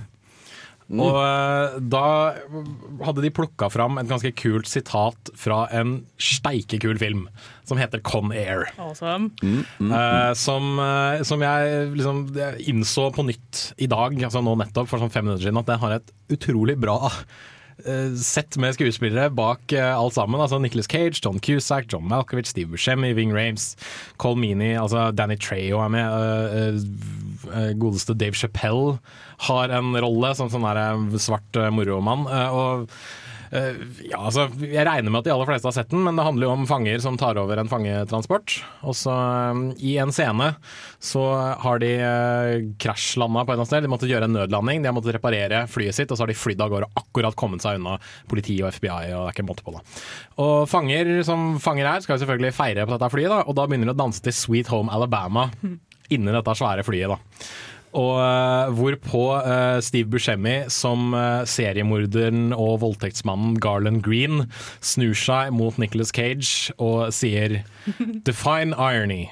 Og eh, da hadde de plukka fram et ganske kult sitat fra en steikekul film som heter Con Air. Awesome. Eh, som, eh, som jeg liksom jeg innså på nytt i dag, altså nå nettopp, for sånn fem minutter siden, at den har et utrolig bra sett med skuespillere bak eh, alt sammen. Altså Nicholas Cage, John Cusack, John Malkovich, Steve Buscemi, Ving Rames, Cole Meany, altså Danny Trejo er med. eh, eh, godeste Dave Chappelle har en rolle som sånn der, eh, svart moromann. eh, og Eh, ja, altså, Jeg regner med at de aller fleste har sett den, men det handler jo om fanger som tar over en fangetransport. Og så eh, I en scene så har de uh, krasjlanda på et eller annet sted. De måtte gjøre en nødlanding, de har måttet reparere flyet sitt, og så har de flydd av gårde og akkurat kommet seg unna politi og FBI. og det er ikke en måte på det. Og fanger som fanger her, skal jo selvfølgelig feire på dette flyet, da, og da begynner de å danse til Sweet Home Alabama <laughs> inni dette svære flyet. da. Og uh, hvorpå uh, Steve Buscemi som uh, seriemorderen og voldtektsmannen Garland Green snur seg mot Nicolas Cage og sier Define irony.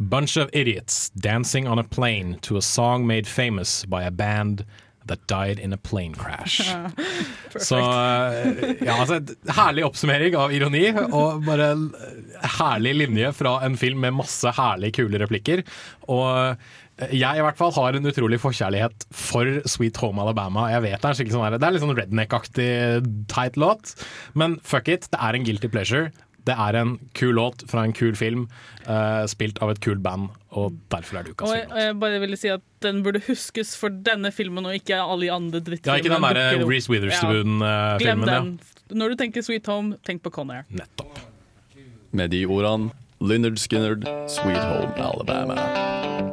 Bunch of idiots dancing on a plane to a song made famous by a band that died in a plane crash. <laughs> Så ja, altså, herlig oppsummering av ironi, og bare herlig linje fra en film med masse herlig kule replikker. Og jeg i hvert fall har en utrolig forkjærlighet for Sweet Home Alabama. Jeg vet Det er skikkelig sånn her- Det er litt sånn redneck-aktig teit låt, men fuck it, det er en guilty pleasure. Det er en kul låt fra en kul film, uh, spilt av et kult band, og derfor er det ukas film. jeg, og jeg bare ville si at den burde huskes for denne filmen og ikke alle de andre Ja, ikke den derre der opp. Reece Ja. Witherspoon-filmen. Glem ja. Når du tenker Sweet Home, tenk på Conair. Nettopp. Med de ordene Lynyrd Skynyrd, Sweet Home Alabama.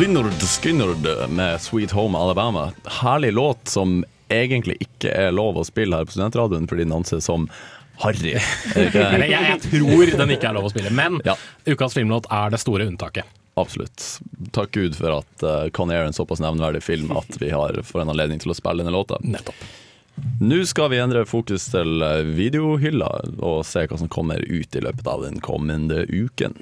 Lynyrd Skynyrd med Sweet Home Alabama. Herlig låt som egentlig ikke er lov å spille her på studentradioen fordi den anses som harry. <laughs> Jeg, jeg tror den ikke er lov å spille, men ukas filmlåt er det store unntaket. Absolutt. Takk Gud for at uh, Con Air er en såpass nevnverdig film at vi har får en anledning til å spille denne låta. Nettopp. Nå skal vi endre fokus til eh, videohylla og se hva som kommer ut i løpet av den kommende uken.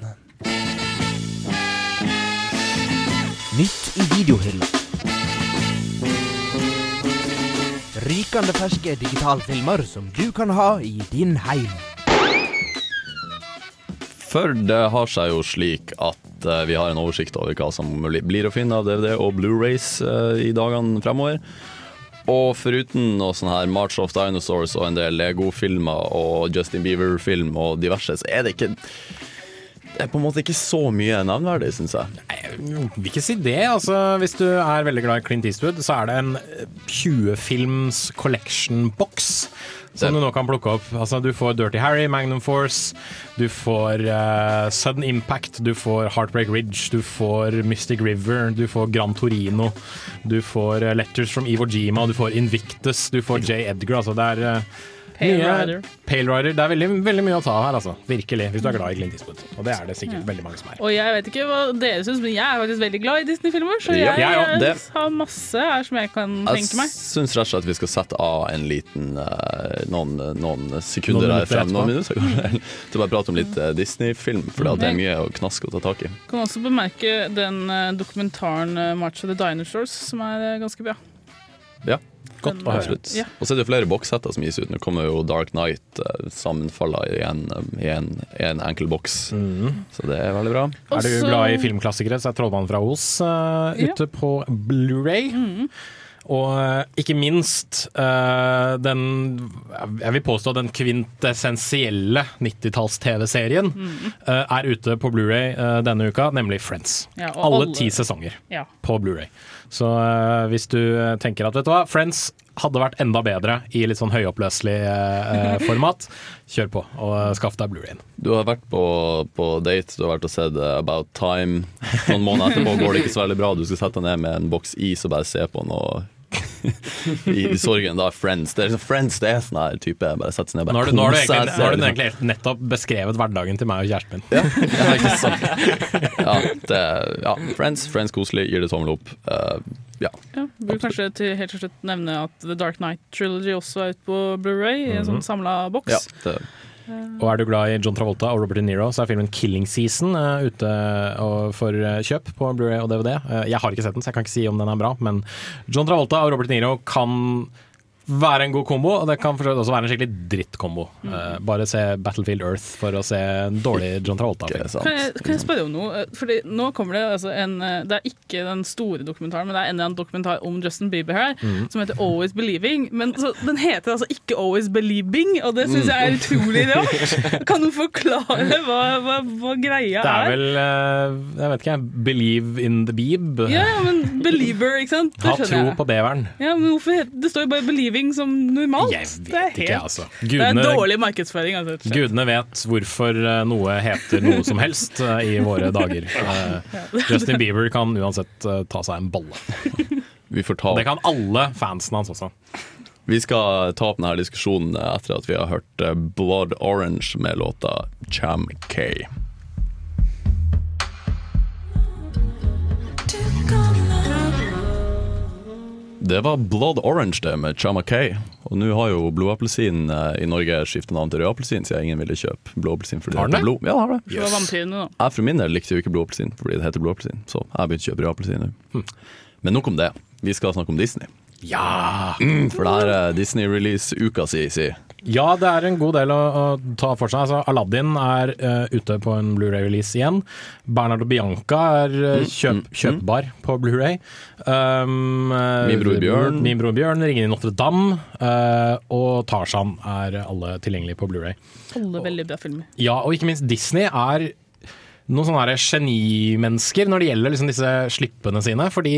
Nytt i videohylla. Rykende ferske digitalfilmer som du kan ha i din heim. For det har seg jo slik at eh, vi har en oversikt over hva som blir å finne av DVD og Blu-rays eh, i dagene fremover. Og foruten noe sånn her March of Dinosaurs og en del Lego-filmer og Justin Bieber-film og diverse, så er det ikke Det er på en måte ikke så mye navnverdig, syns jeg. Nei, Jeg vil ikke si det. Altså, hvis du er veldig glad i Clint Eastwood, så er det en eh, 20-films collection-box som du nå kan plukke opp. Altså, du får Dirty Harry, Magnum Force, du får uh, Sudden Impact, du får Heartbreak Ridge, du får Mystic River, du får Gran Torino, du får eh, Letters from Iwo Jima, du får Invictus, du får J. Edgar. Altså, det er eh, Pale mye- Rider. Pale Rider. Det er veldig, veldig mye å ta her, altså. Virkelig. Hvis du er glad i Clint Eastwood. Og det er det sikkert veldig mange som er. Og jeg vet ikke hva dere syns, men jeg er faktisk veldig glad i Disney-filmer. Så Ja, jeg, ja, òg. Det- har masse her som jeg kan Jeg tenke meg. Jeg syns rett og slett vi skal sette av en liten eh, noen, noen sekunder Noen her minutter frem, noen minutter kanskje, til å bare prate om litt eh, Disney-film, for det er mye å knaske og ta tak i. Kan også bemerke den eh, dokumentaren eh, 'March of the Dinosaurs', som er eh, ganske bra. Ja. Godt å høre. Ja. Og så er det flere bokssetter som gis ut. Nå kommer jo Dark Knight uh, sammenfalla i en, i en, i en enkel boks. Så det er veldig bra. Er du glad i filmklassikere, så er 'Trollmannen fra Os' eh, Ja. ute på Blu-ray. Og eh, ikke minst uh, den Jeg vil påstå den kvintessensielle 90-talls-TV-serien eh, er ute på Blu-ray eh, denne uka, nemlig Friends. Ja, alle, alle- ti sesonger Ja. på Blu-ray. Så eh, hvis du eh, tenker at vet du hva, Friends hadde vært enda bedre i litt sånn høyoppløselig eh, <laughs> format, kjør på og skaff deg Blu-rayen. Du har vært på, på date, du har vært og sett eh, About Time. Noen måneder etterpå går det ikke så veldig bra. Du skal sette deg ned med en boks is og bare se på den. i, <laughs> i sorgen. Da Friends. Det er liksom Friends det er sånn her type bare setter seg ned og Nå har bare du, nå har du, egentlig, har du liksom. egentlig helt nettopp beskrevet hverdagen til meg og kjæresten min. Ja, <laughs> ikke sant? <laughs> Ja, det, ja, Friends, Friends koselig, gir det tommel opp. Uh, ja. Ja, Burde kanskje til, helt til slutt nevne at The Dark Knight Trilogy også er ute på Blu-ray i en sånn Mhm. samla boks. ja det, Og er du glad i John Travolta og Robert De Niro, så er filmen 'Killing Season' uh, ute og for eh, kjøp på Blu-ray og DVD. Uh, jeg har ikke sett den, så jeg kan ikke si om den er bra, men John Travolta og Robert De Niro kan være en god kombo, og det kan også være en skikkelig drittkombo. Eh, bare se Battlefield Earth for å se en dårlig John Travolta-film. Kan jeg, kan jeg spørre om noe? Eh, Fordi nå kommer Det altså en eh, Det er ikke den store dokumentaren, men det er en eller annen dokumentar om Justin Bieber her, mm. som heter Always Believing. Men så, Den heter altså ikke Always Believing, og det syns jeg er utrolig rart. Kan du forklare hva, hva, hva greia Det er er? vel, uh, jeg vet ikke, 'Believe in the Beeb'. Ja, ja, men Believer, ikke sant? Det Ha tro jeg. på beveren. Ja, men hvorfor Det står jo bare 'believing' som normalt. Jeg vet ikke, altså. Det Gudene- er dårlig markedsføring. Altså. Gudene vet hvorfor eh, noe heter noe som helst eh, i våre dager. <laughs> Eh, Justin Bieber kan uansett ta seg en bolle. <laughs> vi får ta Det kan alle fansen hans også. Vi skal ta opp denne diskusjonen etter at vi har hørt Blood Orange med låta Cham K. Det var Blood Orange det med Chama K. Og nå har jo blodappelsin eh, i Norge skiftet navn til rødappelsin, siden ingen ville kjøpe blodappelsin fordi det heter blod. Ja, har det. Yes. vampyrene, da. Jeg for min del likte jo ikke blodappelsin fordi det heter blodappelsin, så jeg begynte å kjøpe rødappelsin nå. Men nok om det. Vi skal snakke om Disney. Ja! Mm, for det her er Disney-release-uka si, si. Ja, det er en god del å, å ta for seg. Altså, Aladdin er uh, ute på en Blu-ray-release igjen. Bernard og Bianca er uh, kjøp, kjøpbar på Blu-ray. Um, uh, Min bror Bjørn. Min bror Bjørn, Ringen i Notre-Dame eh, og Tarzan er alle tilgjengelige på Blu-ray. Alle veldig bra filmer. Ja, og ikke minst Disney er noen sånne genimennesker når det gjelder liksom disse slippene sine. Fordi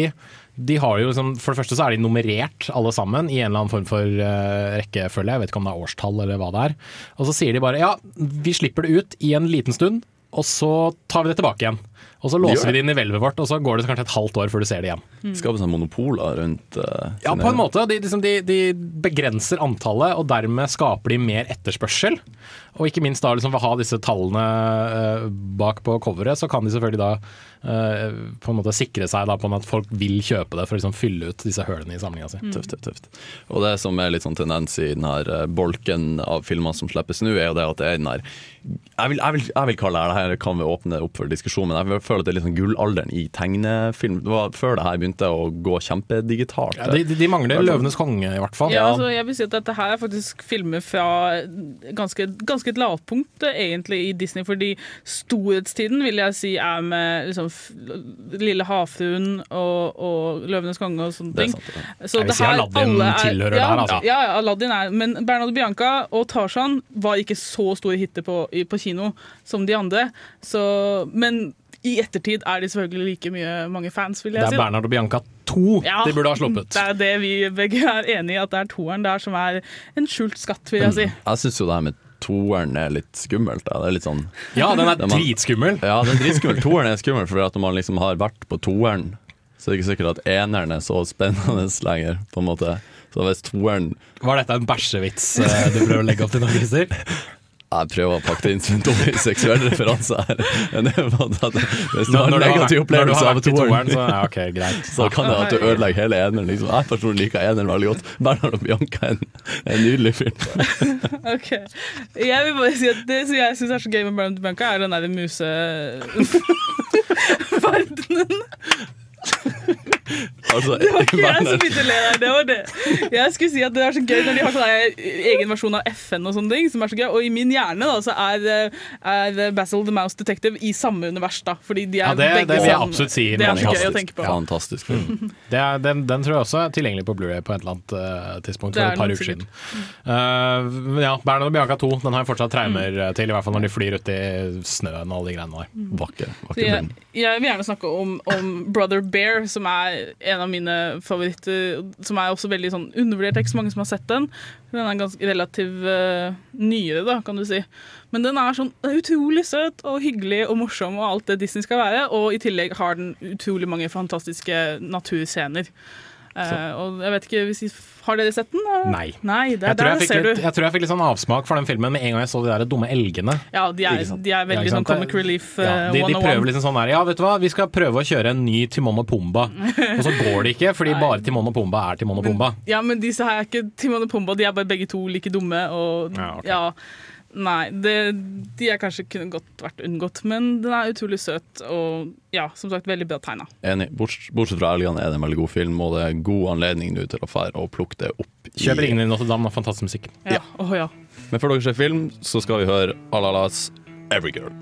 de har jo liksom, For det første så er de nummerert alle sammen i en eller annen form for uh, rekkefølge. Jeg vet ikke om det er årstall eller hva det er. Og så sier de bare ja, vi slipper det ut i en liten stund, og så tar vi det tilbake igjen. Og så låser vi det inn i hvelvet vårt, og så går det kanskje et halvt år før du ser det igjen. Skaper sånn monopoler rundt uh, Ja, på en måte. De, liksom, de, de begrenser antallet, og dermed skaper de mer etterspørsel. Og ikke minst da liksom ved å ha disse tallene uh, bak på coveret, så kan de selvfølgelig da uh, på en måte sikre seg da på at folk vil kjøpe det for å liksom fylle ut disse hølene i samlinga si. Tøft, tøft, tøft. Og det som er litt sånn tendens i den her bolken av filmer som slippes nå, er jo det at det er den her jeg vil, jeg, vil, jeg vil kalle det her, det kan vi åpne opp for diskusjon, men jeg føler at det er litt sånn gullalderen i tegnefilm. Det var før det her begynte å gå kjempedigitalt. Ja, de, de, mangler 'Løvenes konge', i hvert fall. Ja, altså, jeg vil si at Dette her er faktisk filmer fra ganske, ganske et lavpunkt egentlig i Disney. Fordi storhetstiden vil jeg si er med liksom, Lille havfruen og, og Løvenes konge og sånne Det er ting. sant, ja. Så Jeg vil si her- Aladdin er- tilhører ja, der, altså. Ja, ja, Aladdin er Men Bernard Bianca og Tarzan var ikke så store hiter på, på kino som de andre. Så, men i ettertid er de selvfølgelig like mye mange fans, vil Det jeg er si. da. Bernard og Bianca 2 Ja, de burde ha sluppet. Det er det vi begge er enig i, at det er toeren der som er en skjult skatt, vil jeg si. Jeg syns jo det her med toeren er litt skummelt. Da. Det er litt sånn Ja, den er dritskummel. Ja, den er dritskummel. Toeren er skummel for at når man liksom har vært på toeren, så er det ikke sikkert at eneren er så spennende lenger, på en måte. Så hvis toeren Var dette en bæsjevits eh, du prøver å legge opp til nå, Christer? Jeg prøver å pakke det inn som en dårlig <laughs> seksuell referanse her. Men det er bare at Hvis du har en negativ opplevelse av toeren, så ja, okay, greit. <laughs> så kan det at du ødelegger hele eneren. Liksom. Jeg personlig liker eneren veldig godt. Bernhard og Bianca er en, en nydelig film. <laughs> Ok. Jeg vil bare si at Det som jeg syns er så gøy med Bernard Bianca, er den derre muse... Altså, Det var ikke jeg som begynte å le der, det var det. Jeg skulle si at det er så gøy når de har sånn egen versjon av FN og sånne ting, som er så gøy. Og i min hjerne da, så er, er Basil the Mouse Detective i samme univers, da. Fordi de er Ja, det, begge det vil jeg sånn- absolutt si. Det er så gøy å tenke på. Fantastisk film. Det er, den, den tror jeg også er tilgjengelig på Blu-ray på et eller annet uh, tidspunkt for et par uker siden. Uh, men ja, Bernhard og Bianca 2 den har jeg fortsatt traumer Mm. til, i hvert fall når de flyr uti snøen og alle de greiene der. Vakker, vakker jeg, jeg vil gjerne snakke om, om Brother Bear, som er en av mine favoritter. Som er også veldig sånn undervurdert. Det er ikke så mange som har sett den. Den er ganske relativt uh, nyere, da, kan du si. Men den er sånn utrolig søt og hyggelig og morsom og alt det Disney skal være. Og i tillegg har den utrolig mange fantastiske naturscener. Eh, og jeg vet ikke, hvis jeg, Har dere sett den? Nei. Nei det Jeg tror der jeg, fikk ser litt, du. jeg tror jeg fikk litt sånn avsmak for den filmen med en gang jeg så de der dumme elgene. Ja, de er, de er veldig ja, sånn comic relief Ja, eh, de, de prøver liksom sånn her Ja, vet du hva, vi skal prøve å kjøre en ny Timon og Pumba. <laughs> Og så går det ikke, fordi bare Timon og Pumba er Timon og Pumba. Ja, men disse her er ikke Timon og Pumba, de er bare begge to like dumme. Og Ja, ja, ok. Nei, det, de er kanskje kunne godt vært unngått, men den er utrolig søt og ja, som sagt veldig bra tegna. Enig. Borts- Bortsett fra Elgene er det en veldig god film, og det er god anledning nå til å fære og plukke det opp. i- Kjøp Ringen i Notre-Dame, da. fantastisk musikk. Ja. Åh, ja. Men før dere ser film, så skal vi høre Alalas Every Girl.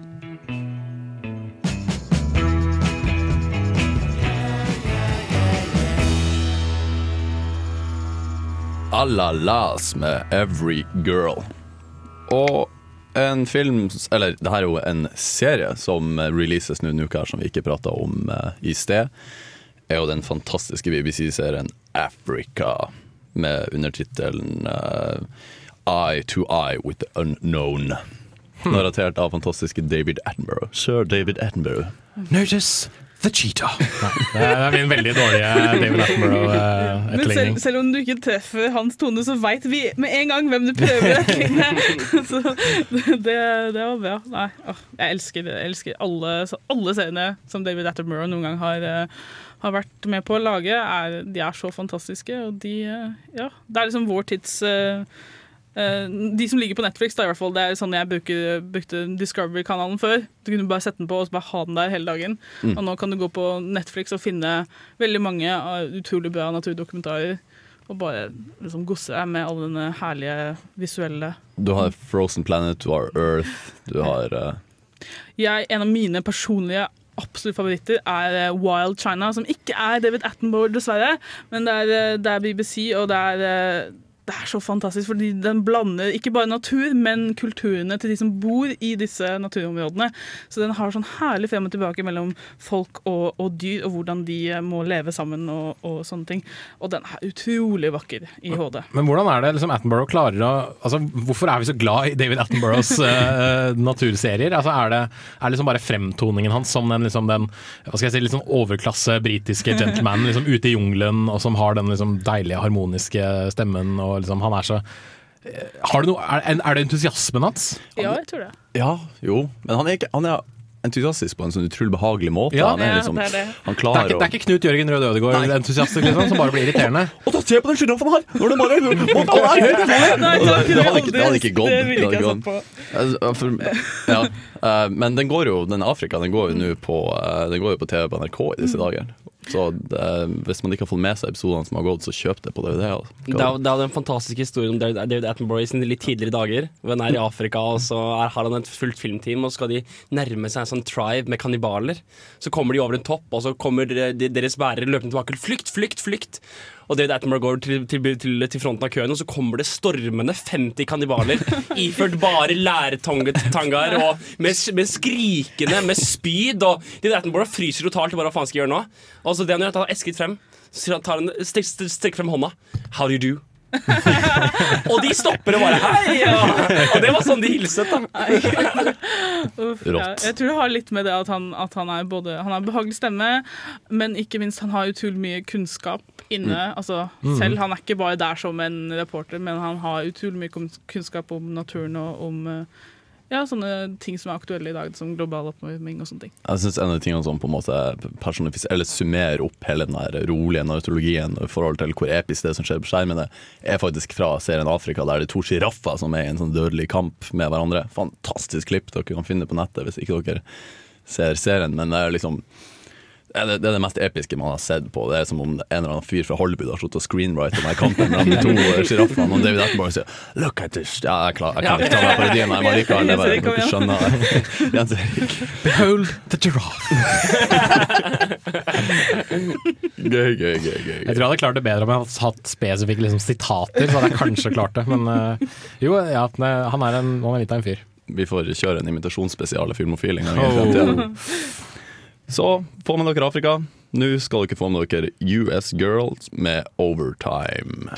Alalas med Every Girl. Og en film Eller det her er jo en serie som releases nå en uke her, som vi ikke prata om eh, i sted. Er jo den fantastiske BBC-serien Africa, med undertittelen eh, Eye to Eye with the Unknown. Narratert av fantastiske David Attenborough. Sir David Attenborough. Notice The Cheetah. Det er min veldig dårlige David Men selv, Attenborough-etterligning. selv om du ikke treffer hans tone, så veit vi med en gang hvem du prøver å etterligne. <laughs> Så det, det var bra. Nei, å, jeg elsker, jeg elsker alle, så alle seriene som David Attenborough noen gang har, eh, har vært med på å lage. Er, de er så fantastiske, og de eh, Ja, det er liksom vår tids eh, eh, de som ligger på Netflix, da, i hvert fall, det er sånn jeg bruker, brukte Discovery-kanalen før. Du kunne bare sette den på og bare ha den der hele dagen. Mm. Og nå kan du gå på Netflix og finne veldig mange av utrolig bra naturdokumentarer. Og bare liksom gosse deg med all denne herlige visuelle Du har Frozen Planet, du har Earth, du har uh... jeg, En av mine personlige absolutt favoritter er eh, Wild China, som ikke er David Attenborough, dessverre. Men det er, eh, det er BBC, og det er, eh, det er så fantastisk, fordi den blander ikke bare natur, men kulturene til de som bor i disse naturområdene. Så den har sånn herlig frem og tilbake mellom folk og, og dyr, og hvordan de eh, må leve sammen og, og sånne ting. Og den er utrolig vakker i HD. Men hvordan er det liksom Attenborough klarer å altså, Hvorfor er vi så glad i David Attenboroughs uh, <laughs> naturserier? Altså, er det er liksom bare fremtoningen hans som den, liksom, den hva skal jeg si, liksom overklasse britiske gentlemanen liksom, ute i jungelen, og som har den liksom, deilige, harmoniske stemmen? Og liksom, han er så eh, har du noe, er, er det entusiasmen hans? Ja, jeg tror det. Ja, jo. Men han er, ikke, han er entusiastisk på en sånn utrolig behagelig måte. Ja, han er liksom, det er det. Han Det er, ikke, det er ikke Knut Jørgen Røde Ødegaard-entusiast liksom, som bare blir irriterende? <laughs> Og da se på den sjiraffen her! Når det bare <laughs> Å, å, helt Og da det, det, hadde ikke, ikke gått. Det ville ikke jeg satt på. Altså, ja. eh, Men den går jo, den Afrika den går jo nå på, eh, den på TV på NRK i disse dager. Så det, hvis man ikke har fått med seg episodene som har gått, så kjøp det på DVD. altså. Det er, det er jo den fantastiske historien om David Attenborough i sine litt tidligere dager. Hvor han er i Afrika, og så er, har han et fullt filmteam, og så skal de nærme seg en sånn tribe med kannibaler. Så kommer de over en topp, og så kommer de, de, deres bærere løpende tilbake. Flykt, flykt, flykt! Og David Attenborough går til, til, til, til fronten av køen, og så kommer det stormende 50 kannibaler <laughs> iført bare lærtangaer og med, med skrikende, med spyd. Og David Attenborough fryser totalt og bare hva faen skal jeg gjøre nå. Og så det han gjør, at han har esket frem. Så tar han, stek, frem hånda. How do you do? <laughs> og de stopper og bare hei! Og, og det var sånn de hilset, da. <laughs> Uff, ja. Jeg tror det har litt med det at han, at han er både Han har behagelig stemme, men ikke minst han har utrolig mye kunnskap inne. Mm. Altså, Mm. Selv han er ikke bare der som en reporter, men han har utrolig mye kunnskap om naturen og om eh, ja, sånne ting som er aktuelle i dag, som global oppvarming og sånne ting. Jeg synes En av de tingene som på en måte personifiserer eller summerer opp hele den der rolige nautologien i forhold til hvor episk det som skjer på skjermene, er faktisk fra serien Afrika, der det er to sjiraffer som er i en sånn dødelig kamp med hverandre. Fantastisk klipp dere kan finne på nettet hvis ikke dere ser serien. Men det er liksom det er det, mest episke man har sett på. Det er som om en eller annen fyr fra Hollywood har sluttet å screenwrite i kampen mellom de to <laughs> eh, sjiraffene. Og David Attenborough sier 'look at this'. Ja, jeg, klar, jeg kan ikke ta meg parodien, men likevel. Det er bare, dere skjønner. <laughs> Jens Erik. Behold the giraffe. <laughs> Gøy, gøy, gøy. gøy, Jeg tror jeg hadde klart det bedre om jeg hadde hatt spesifikke liksom, sitater. Så hadde jeg kanskje klart det. Men eh, jo, ja, han er en, han er litt av en fyr. Vi får kjøre en imitasjonsspesial av Filmofil en gang i fremtiden. Så få med dere Afrika. Nå skal dere få med dere US Girls med Overtime.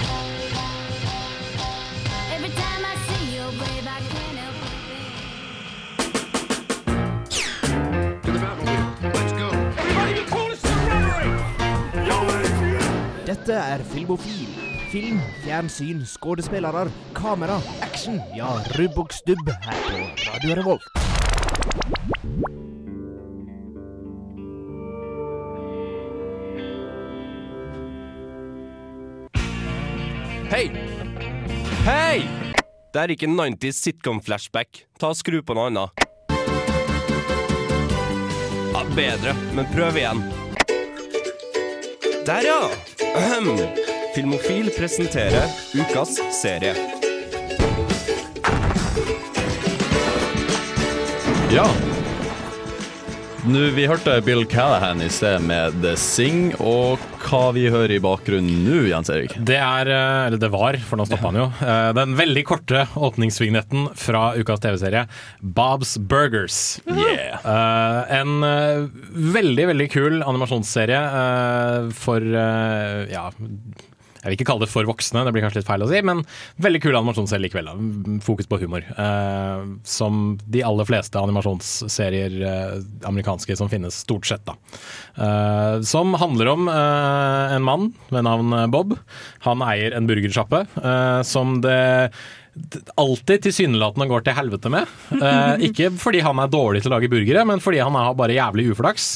Dette er Filmofil. Film, fjernsyn, skuespillere, kamera, action. Ja, rubb og stubb her på Radio Revolt. Hei! Hei! Det er ikke 90s sitcom-flashback. Ta og Skru på noe annet. Ja, bedre, men prøv igjen. Der, ja! Ahem. Filmofil presenterer ukas serie. Ja. Nå, vi hørte Bill Callahan i sted med The Sing, og hva vi hører i bakgrunnen nå, Jens Erik? Det er, eh, eller det var, for nå stoppa han jo, eh, den veldig korte åpningsvignetten fra ukas TV-serie Bob's Burgers. Yeah. Eh, en veldig, veldig kul animasjonsserie for ja Jeg vil ikke kalle det for voksne, det blir kanskje litt feil å si, men veldig kul animasjonsserie likevel. da. Fokus på humor. Eh, som de aller fleste animasjonsserier eh, amerikanske som finnes, stort sett. da. Eh, som handler om eh, en mann ved navn Bob. Han eier en burgersjappe eh, som det alltid tilsynelatende går til helvete med. Eh, <laughs> ikke fordi han er dårlig til å lage burgere, men fordi han har bare jævlig uflaks.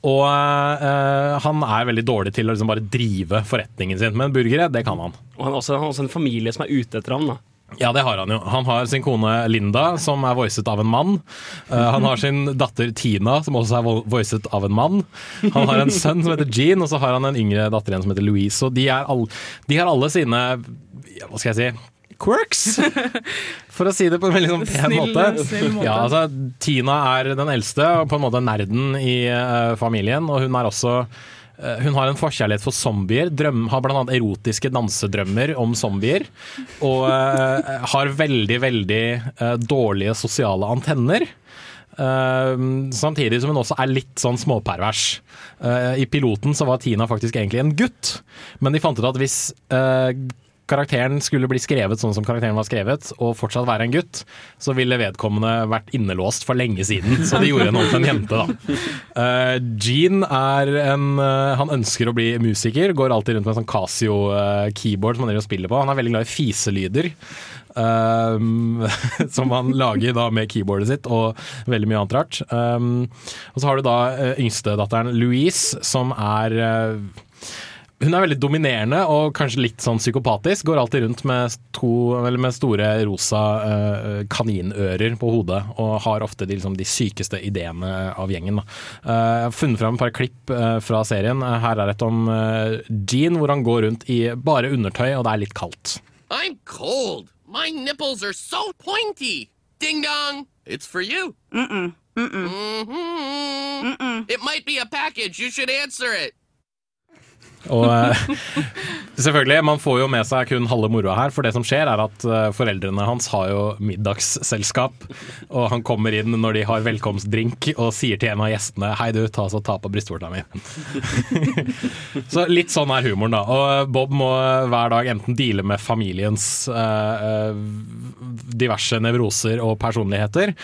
Og eh, han er veldig dårlig til å liksom bare drive forretningen sin. Men burgere, det kan han. Og han har også, også en familie som er ute etter ham. da. Ja, det har han jo. Han har sin kone Linda, som er voicet av en mann. Eh, han har sin datter Tina, som også er voicet av en mann. Han har en sønn som heter Jean, og så har han en yngre datter igjen som heter Louise. Og de, er all, de har alle sine Hva skal jeg si? Quirks, <laughs> for å si det på en veldig sånn pen Snill- måte. snill måte. Ja, altså, Tina er den eldste, og på en måte nerden i uh, familien, og hun er også uh, hun har en forkjærlighet for zombier, drøm, har bl.a. erotiske dansedrømmer om zombier. Og uh, har veldig, veldig dårlige sosiale antenner. Uh, samtidig som hun også er litt sånn småpervers. Uh, I piloten så var Tina faktisk egentlig en gutt, men de fant ut at hvis eh, karakteren skulle bli skrevet sånn som karakteren var skrevet, og fortsatt være en gutt, så ville vedkommende vært innelåst for lenge siden. Så de gjorde henne om til en jente, da. Eh, Gene er en uh, Han ønsker å bli musiker, går alltid rundt med en sånn Casio-keyboard som han driver og spiller på. Han er veldig glad i fiselyder. Um, <laughs> som han lager da med keyboardet sitt og veldig mye annet rart. Um, og så har du da uh, yngstedatteren Louise, som er uh, hun er veldig dominerende og kanskje litt sånn psykopatisk. Går alltid rundt med, to, eller med store rosa uh, kaninører på hodet og har ofte de, liksom, de sykeste ideene av gjengen. Da. Eh, jeg har funnet fram et par klipp uh, fra serien. Her er et om uh, Jean, hvor han går rundt i bare undertøy og det er litt kaldt. I'm cold. My nipples are so pointy. Ding dong. It's for you. Mm-mm. Mm-mm. Mm-hmm. It might be a package. You should answer it. Og eh, <laughs> selvfølgelig, man får jo med seg kun halve moroa her, for det som skjer er at eh, foreldrene hans har jo middagsselskap, og han kommer inn når de har velkomstdrink og sier til en av gjestene Hei du, ta, så ta på brystvorta mi. <laughs> så litt sånn er humoren, da. Og Bob må hver dag enten deale med familiens eh, eh, diverse nevroser og personligheter,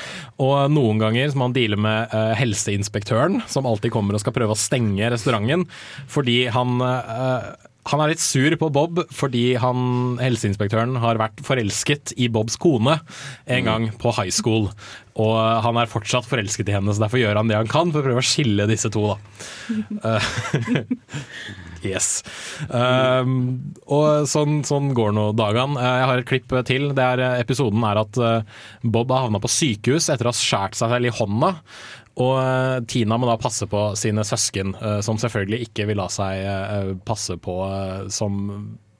og noen ganger må han deale med eh, helseinspektøren, som alltid kommer og skal prøve å stenge restauranten fordi han eh, han er litt sur på Bob fordi han, helseinspektøren har vært forelsket i Bobs kone en gang på high school. Og han er fortsatt forelsket i henne, så derfor gjør han det han kan for å prøve å skille disse to. da. <laughs> Eh, <laughs> yes. Um, og sånn, sånn går nå dagene. Eh, Jeg har et klipp til. Det er, episoden er at Bob har havna på sykehus etter å ha skjært seg selv i hånda. Og eh, Tina må da passe på sine søsken, eh, som selvfølgelig ikke vil la seg eh, passe på som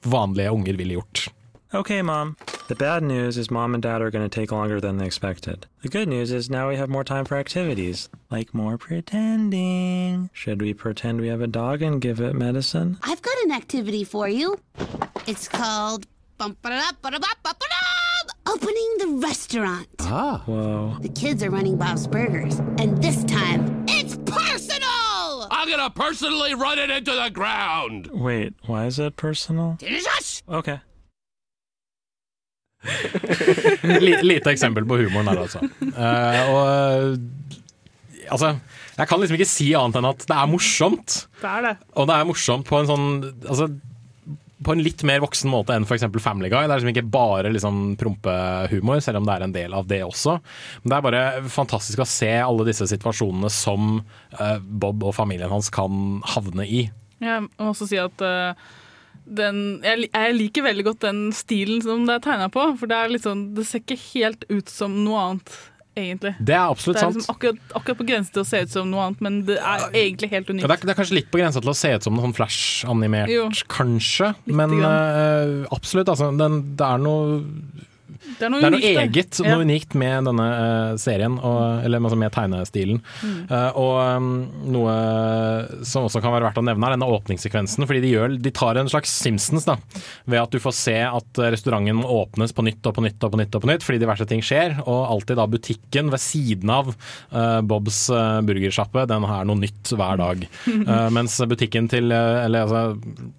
vanlige unger ville gjort. Okay, Mom. The bad news is Mom and Dad are going to take longer than they expected. The good news is now we have more time for activities, like more pretending. Should we pretend we have a dog and give it medicine? I've got an activity for you. It's called Opening the Restaurant. Ah. Wow. The kids are running Bob's Burgers, and this time it's personal! I'm gonna personally run it into the ground. Wait, why is it personal? Jesus! Okay. <laughs> Lite eksempel på humoren her, altså. Uh, og eh, altså Jeg kan liksom ikke si annet enn at det er morsomt. Det er det. Og det er morsomt på en sånn altså, På en litt mer voksen måte enn f.eks. Family Guy. Det er liksom ikke bare liksom prompehumor, selv om det er en del av det også. Men det er bare fantastisk å se alle disse situasjonene som eh, Bob og familien hans kan havne i. Jeg må også si at eh, den, jeg, liker veldig godt den stilen som det er tegna på. For det, er sånn, det ser ikke helt ut som noe annet, egentlig. Det er absolutt det er sant. liksom akkurat, akkurat på grensen til å se ut som noe annet, men det er egentlig helt Ja, unikt. det, er, det er kanskje litt på grensa til å se ut som noe sånn flash-animert, kanskje. Litt Men eh, absolutt, altså. Den, det er noe Det er noe det er noe unikt, eget, Ja. noe unikt med denne eh, serien, og, eller altså med tegnestilen. Mm. Uh, og um, noe som også kan være verdt å nevne, er denne åpningssekvensen. Fordi de, gjør, de tar en slags Simpsons, da. Ved at du får se at restauranten må åpnes på nytt og på nytt og på nytt, og på nytt fordi diverse ting skjer. Og alltid da butikken ved siden av uh, Bobs uh, burgersjappe, den har noe nytt hver dag. Uh, <laughs> mens butikken til, eh, eller altså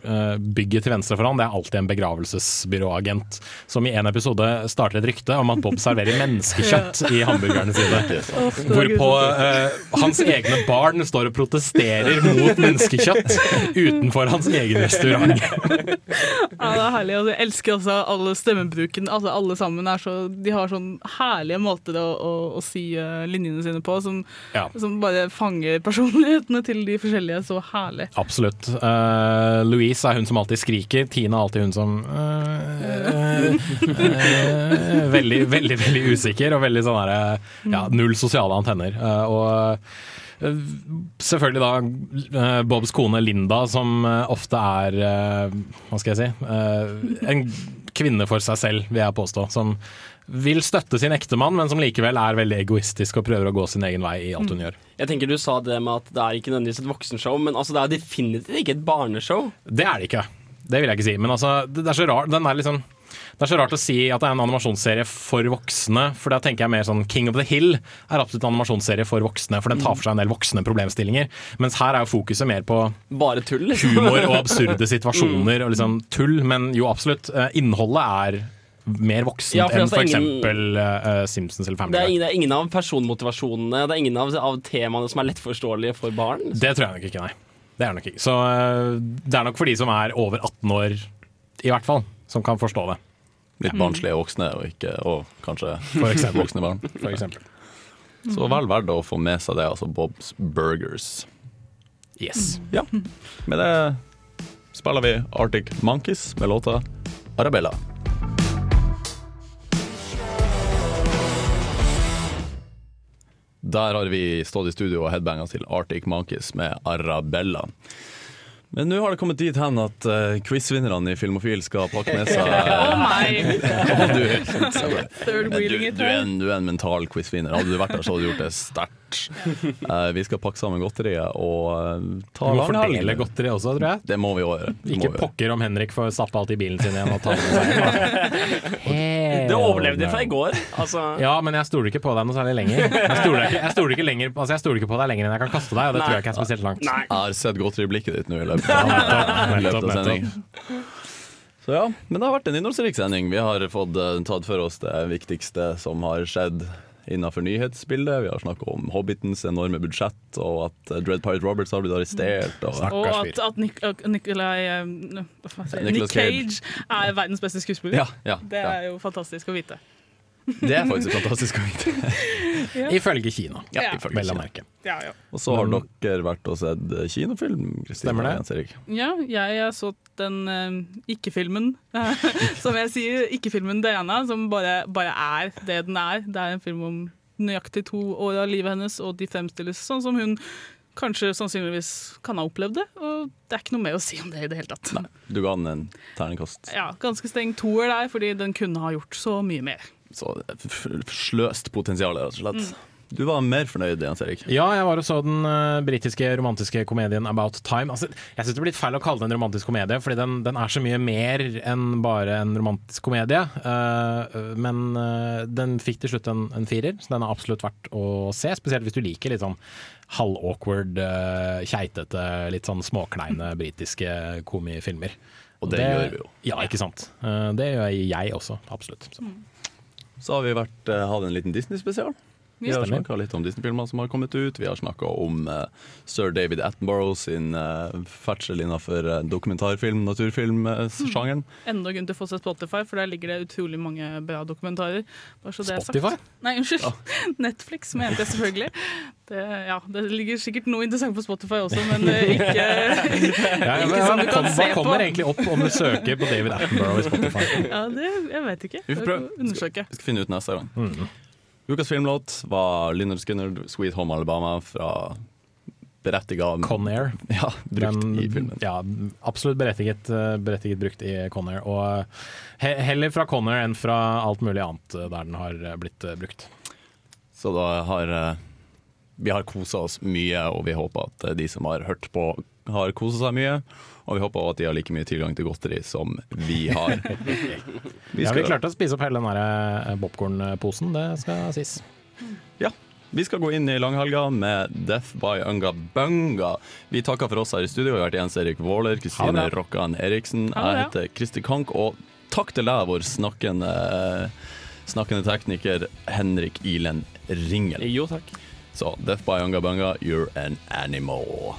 eh, bygget til venstre for han, det er alltid en begravelsesbyråagent. Som i en episode starter et rykte om at Bob serverer menneskekjøtt i hamburgerne sine. Hvorpå eh, hans egne barn står og protesterer mot menneskekjøtt utenfor hans egen restaurant. Ja, det er herlig. Altså, jeg elsker også alle stemmebruken. Altså, alle sammen er så, de har sånn herlige måter å, å, å si uh, linjene sine på, som, Ja. som bare fanger personlighetene til de forskjellige så herlig. Absolutt. Uh, Louise er hun som alltid skriker. Tina er alltid hun som uh, eh, <laughs> eh, Veldig, <laughs> veldig veldig usikker og veldig sånn der ja, Null sosiale antenner. Eh, og eh, selvfølgelig da eh, Bobs kone Linda, som eh, ofte er eh, Hva skal jeg si? eh, en kvinne for seg selv, vil jeg påstå. Som vil støtte sin ektemann, men som likevel er veldig egoistisk og prøver å gå sin egen vei i alt hun gjør. Jeg tenker Du sa det med at det er ikke nødvendigvis et voksenshow, men altså det er definitivt ikke et barneshow. Det er det ikke. Det vil jeg ikke si. Men altså, det, det er så rart den er liksom det er så rart å si at det er en animasjonsserie for voksne, for da tenker jeg mer sånn King of the Hill er absolutt en animasjonsserie for voksne, for den tar for seg en del voksne problemstillinger. Mens her er jo fokuset mer på Bare tull, liksom. humor og absurde <laughs> situasjoner og liksom tull, men jo absolutt. eh, Innholdet er mer voksent Ja, enn altså, f.eks. Uh, Simpsons eller Det Family er, Guy. ingen, det er ingen av personmotivasjonene, det er ingen av, av temaene som er lettforståelige for barn. Det tror jeg nok ikke, nei. Det er nok ikke. Så uh, det er nok for de som er over 18 år, i hvert fall, som kan forstå det. Litt barnslige voksne, og, ikke, og kanskje voksne barn. For eksempel. Så vel verdt å få med seg det, altså Bob's Burgers. Yes. Ja. Med det spiller vi Arctic Monkeys med låta Arabella. Der har vi stått i studio og headbanga til Arctic Monkeys med Arabella. Men nå har det kommet dit hen at uh, quizvinnerne i Filmofil skal pakke med seg! <laughs> Og du, <laughs> du, du, er en, du er en mental quizvinner. Hadde du vært der, så hadde du gjort det sterkt. Eh, vi skal pakke sammen godteriet og eh, ta Vi må fordele godteriet også, tror jeg. Det må vi gjøre. Ikke vi gjøre. pokker om Henrik får stappe alt i bilen sin igjen og ta det med seg. Det overlevde jeg fra i går. Altså. Ja, men jeg stoler ikke på deg noe særlig lenger. Jeg stoler ikke, jeg stoler ikke, lenger, altså jeg stoler ikke på deg lenger enn jeg kan kaste deg, og det tror jeg ikke er spesielt langt. Jeg har sett nå i løpet ditt <laughs> av, i løpet av sendingen. Så ja, men det har vært en innholdsrik sending. Vi har fått eh, tatt for oss det viktigste som har skjedd innenfor nyhetsbildet. Vi har snakket om Hobbitens enorme budsjett, og at eh, Dread Pirate Roberts har blitt arrestert. Og, Og at, at Nick, uh, Nicolai Nick Cage er verdens beste skuespiller. Ja, ja, det er jo fantastisk å vite. Det er faktisk fantastisk å vite. Ja. Ifølge Kina, Ja, ifølge vel å merke. Ja, ja. Og så har dere vært og sett eh, kinofilm, Kristine Stemmer det. og Jens Erik. Ja, jeg har sett den uh, ikke-filmen, <laughs> som jeg sier, ikke-filmen Diana, som bare, bare er det den er. Det er en film om nøyaktig to år av livet hennes, og de fremstilles sånn som hun kanskje sannsynligvis kan ha opplevd det. Og det er ikke noe mer å si om det i det hele tatt. Du ga den en terningkast. Ja, Ganske streng toer der, fordi den kunne ha gjort så mye mer. Så sløst potensial, rett og slett. Mm. Du var mer fornøyd, Jens Erik. Ja, jeg var og så den uh, britiske romantiske komedien About Time. Altså, jeg syns det blir litt feil å kalle det en romantisk komedie, fordi den, den er så mye mer enn bare en romantisk komedie. Uh, men uh, den fikk til slutt en, en firer, så den er absolutt verdt å se. Spesielt hvis du liker litt sånn halvawkward, uh, keitete, litt sånn småkleine britiske komifilmer. Og det gjør vi jo. Ja, ikke sant. Eh, det gjør jeg også, absolutt. Så. Så har vi vært, eh, hatt en liten Disney-spesial. Vi har snakka litt om Disney-filmer som har kommet ut. Vi har snakka om uh, sir David Attenborough sin uh, ferdsel innenfor uh, dokumentarfilm, naturfilmsjangeren. Enda grunn til å få seg Spotify, for der ligger det utrolig mange bra dokumentarer. Bare så det er sagt. Spotify? Nei, unnskyld. <laughs> Netflix mente jeg selvfølgelig. Det, ja, det ligger sikkert noe interessant på Spotify også, men ikke, Ja, <laughs> ja, men, <laughs> ikke som du kan kom, se hva kommer egentlig opp om du søker på David Attenborough i Spotify? Ja, det, jeg vet ikke. Vi får prøve. Vi skal finne ut neste gang. Mm. Ukas filmlåt var Lynyrd Skinner 'Sweet Home Alabama' fra berettiga Conair. <laughs> Ja, brukt Den- i filmen. Ja, absolutt berettiget, eh, berettiget brukt i Conair. Og he heller fra Conair enn fra alt mulig annet eh, der den har eh, blitt eh, brukt. Så da har eh, vi har kosa oss mye, og vi håper at eh, de som har hørt på, har kosa seg mye. Og vi håper også at de har like mye tilgang til godteri som vi har. <laughs> Vi ja, vi klarte å spise opp hele den der, eh, det skal sies. Ja. Vi skal gå inn i langhelga med Death by Unga Bunga. Vi takker for oss her i studio. Vi har vært Jens Erik Våler, Kristine. Rokkan Eriksen. Jeg heter Kristi Kank, og takk til deg, vår snakkende, snakkende tekniker Henrik Ilen Ringel. Jo, takk. Så Death by Unga Bunga, you're an animal.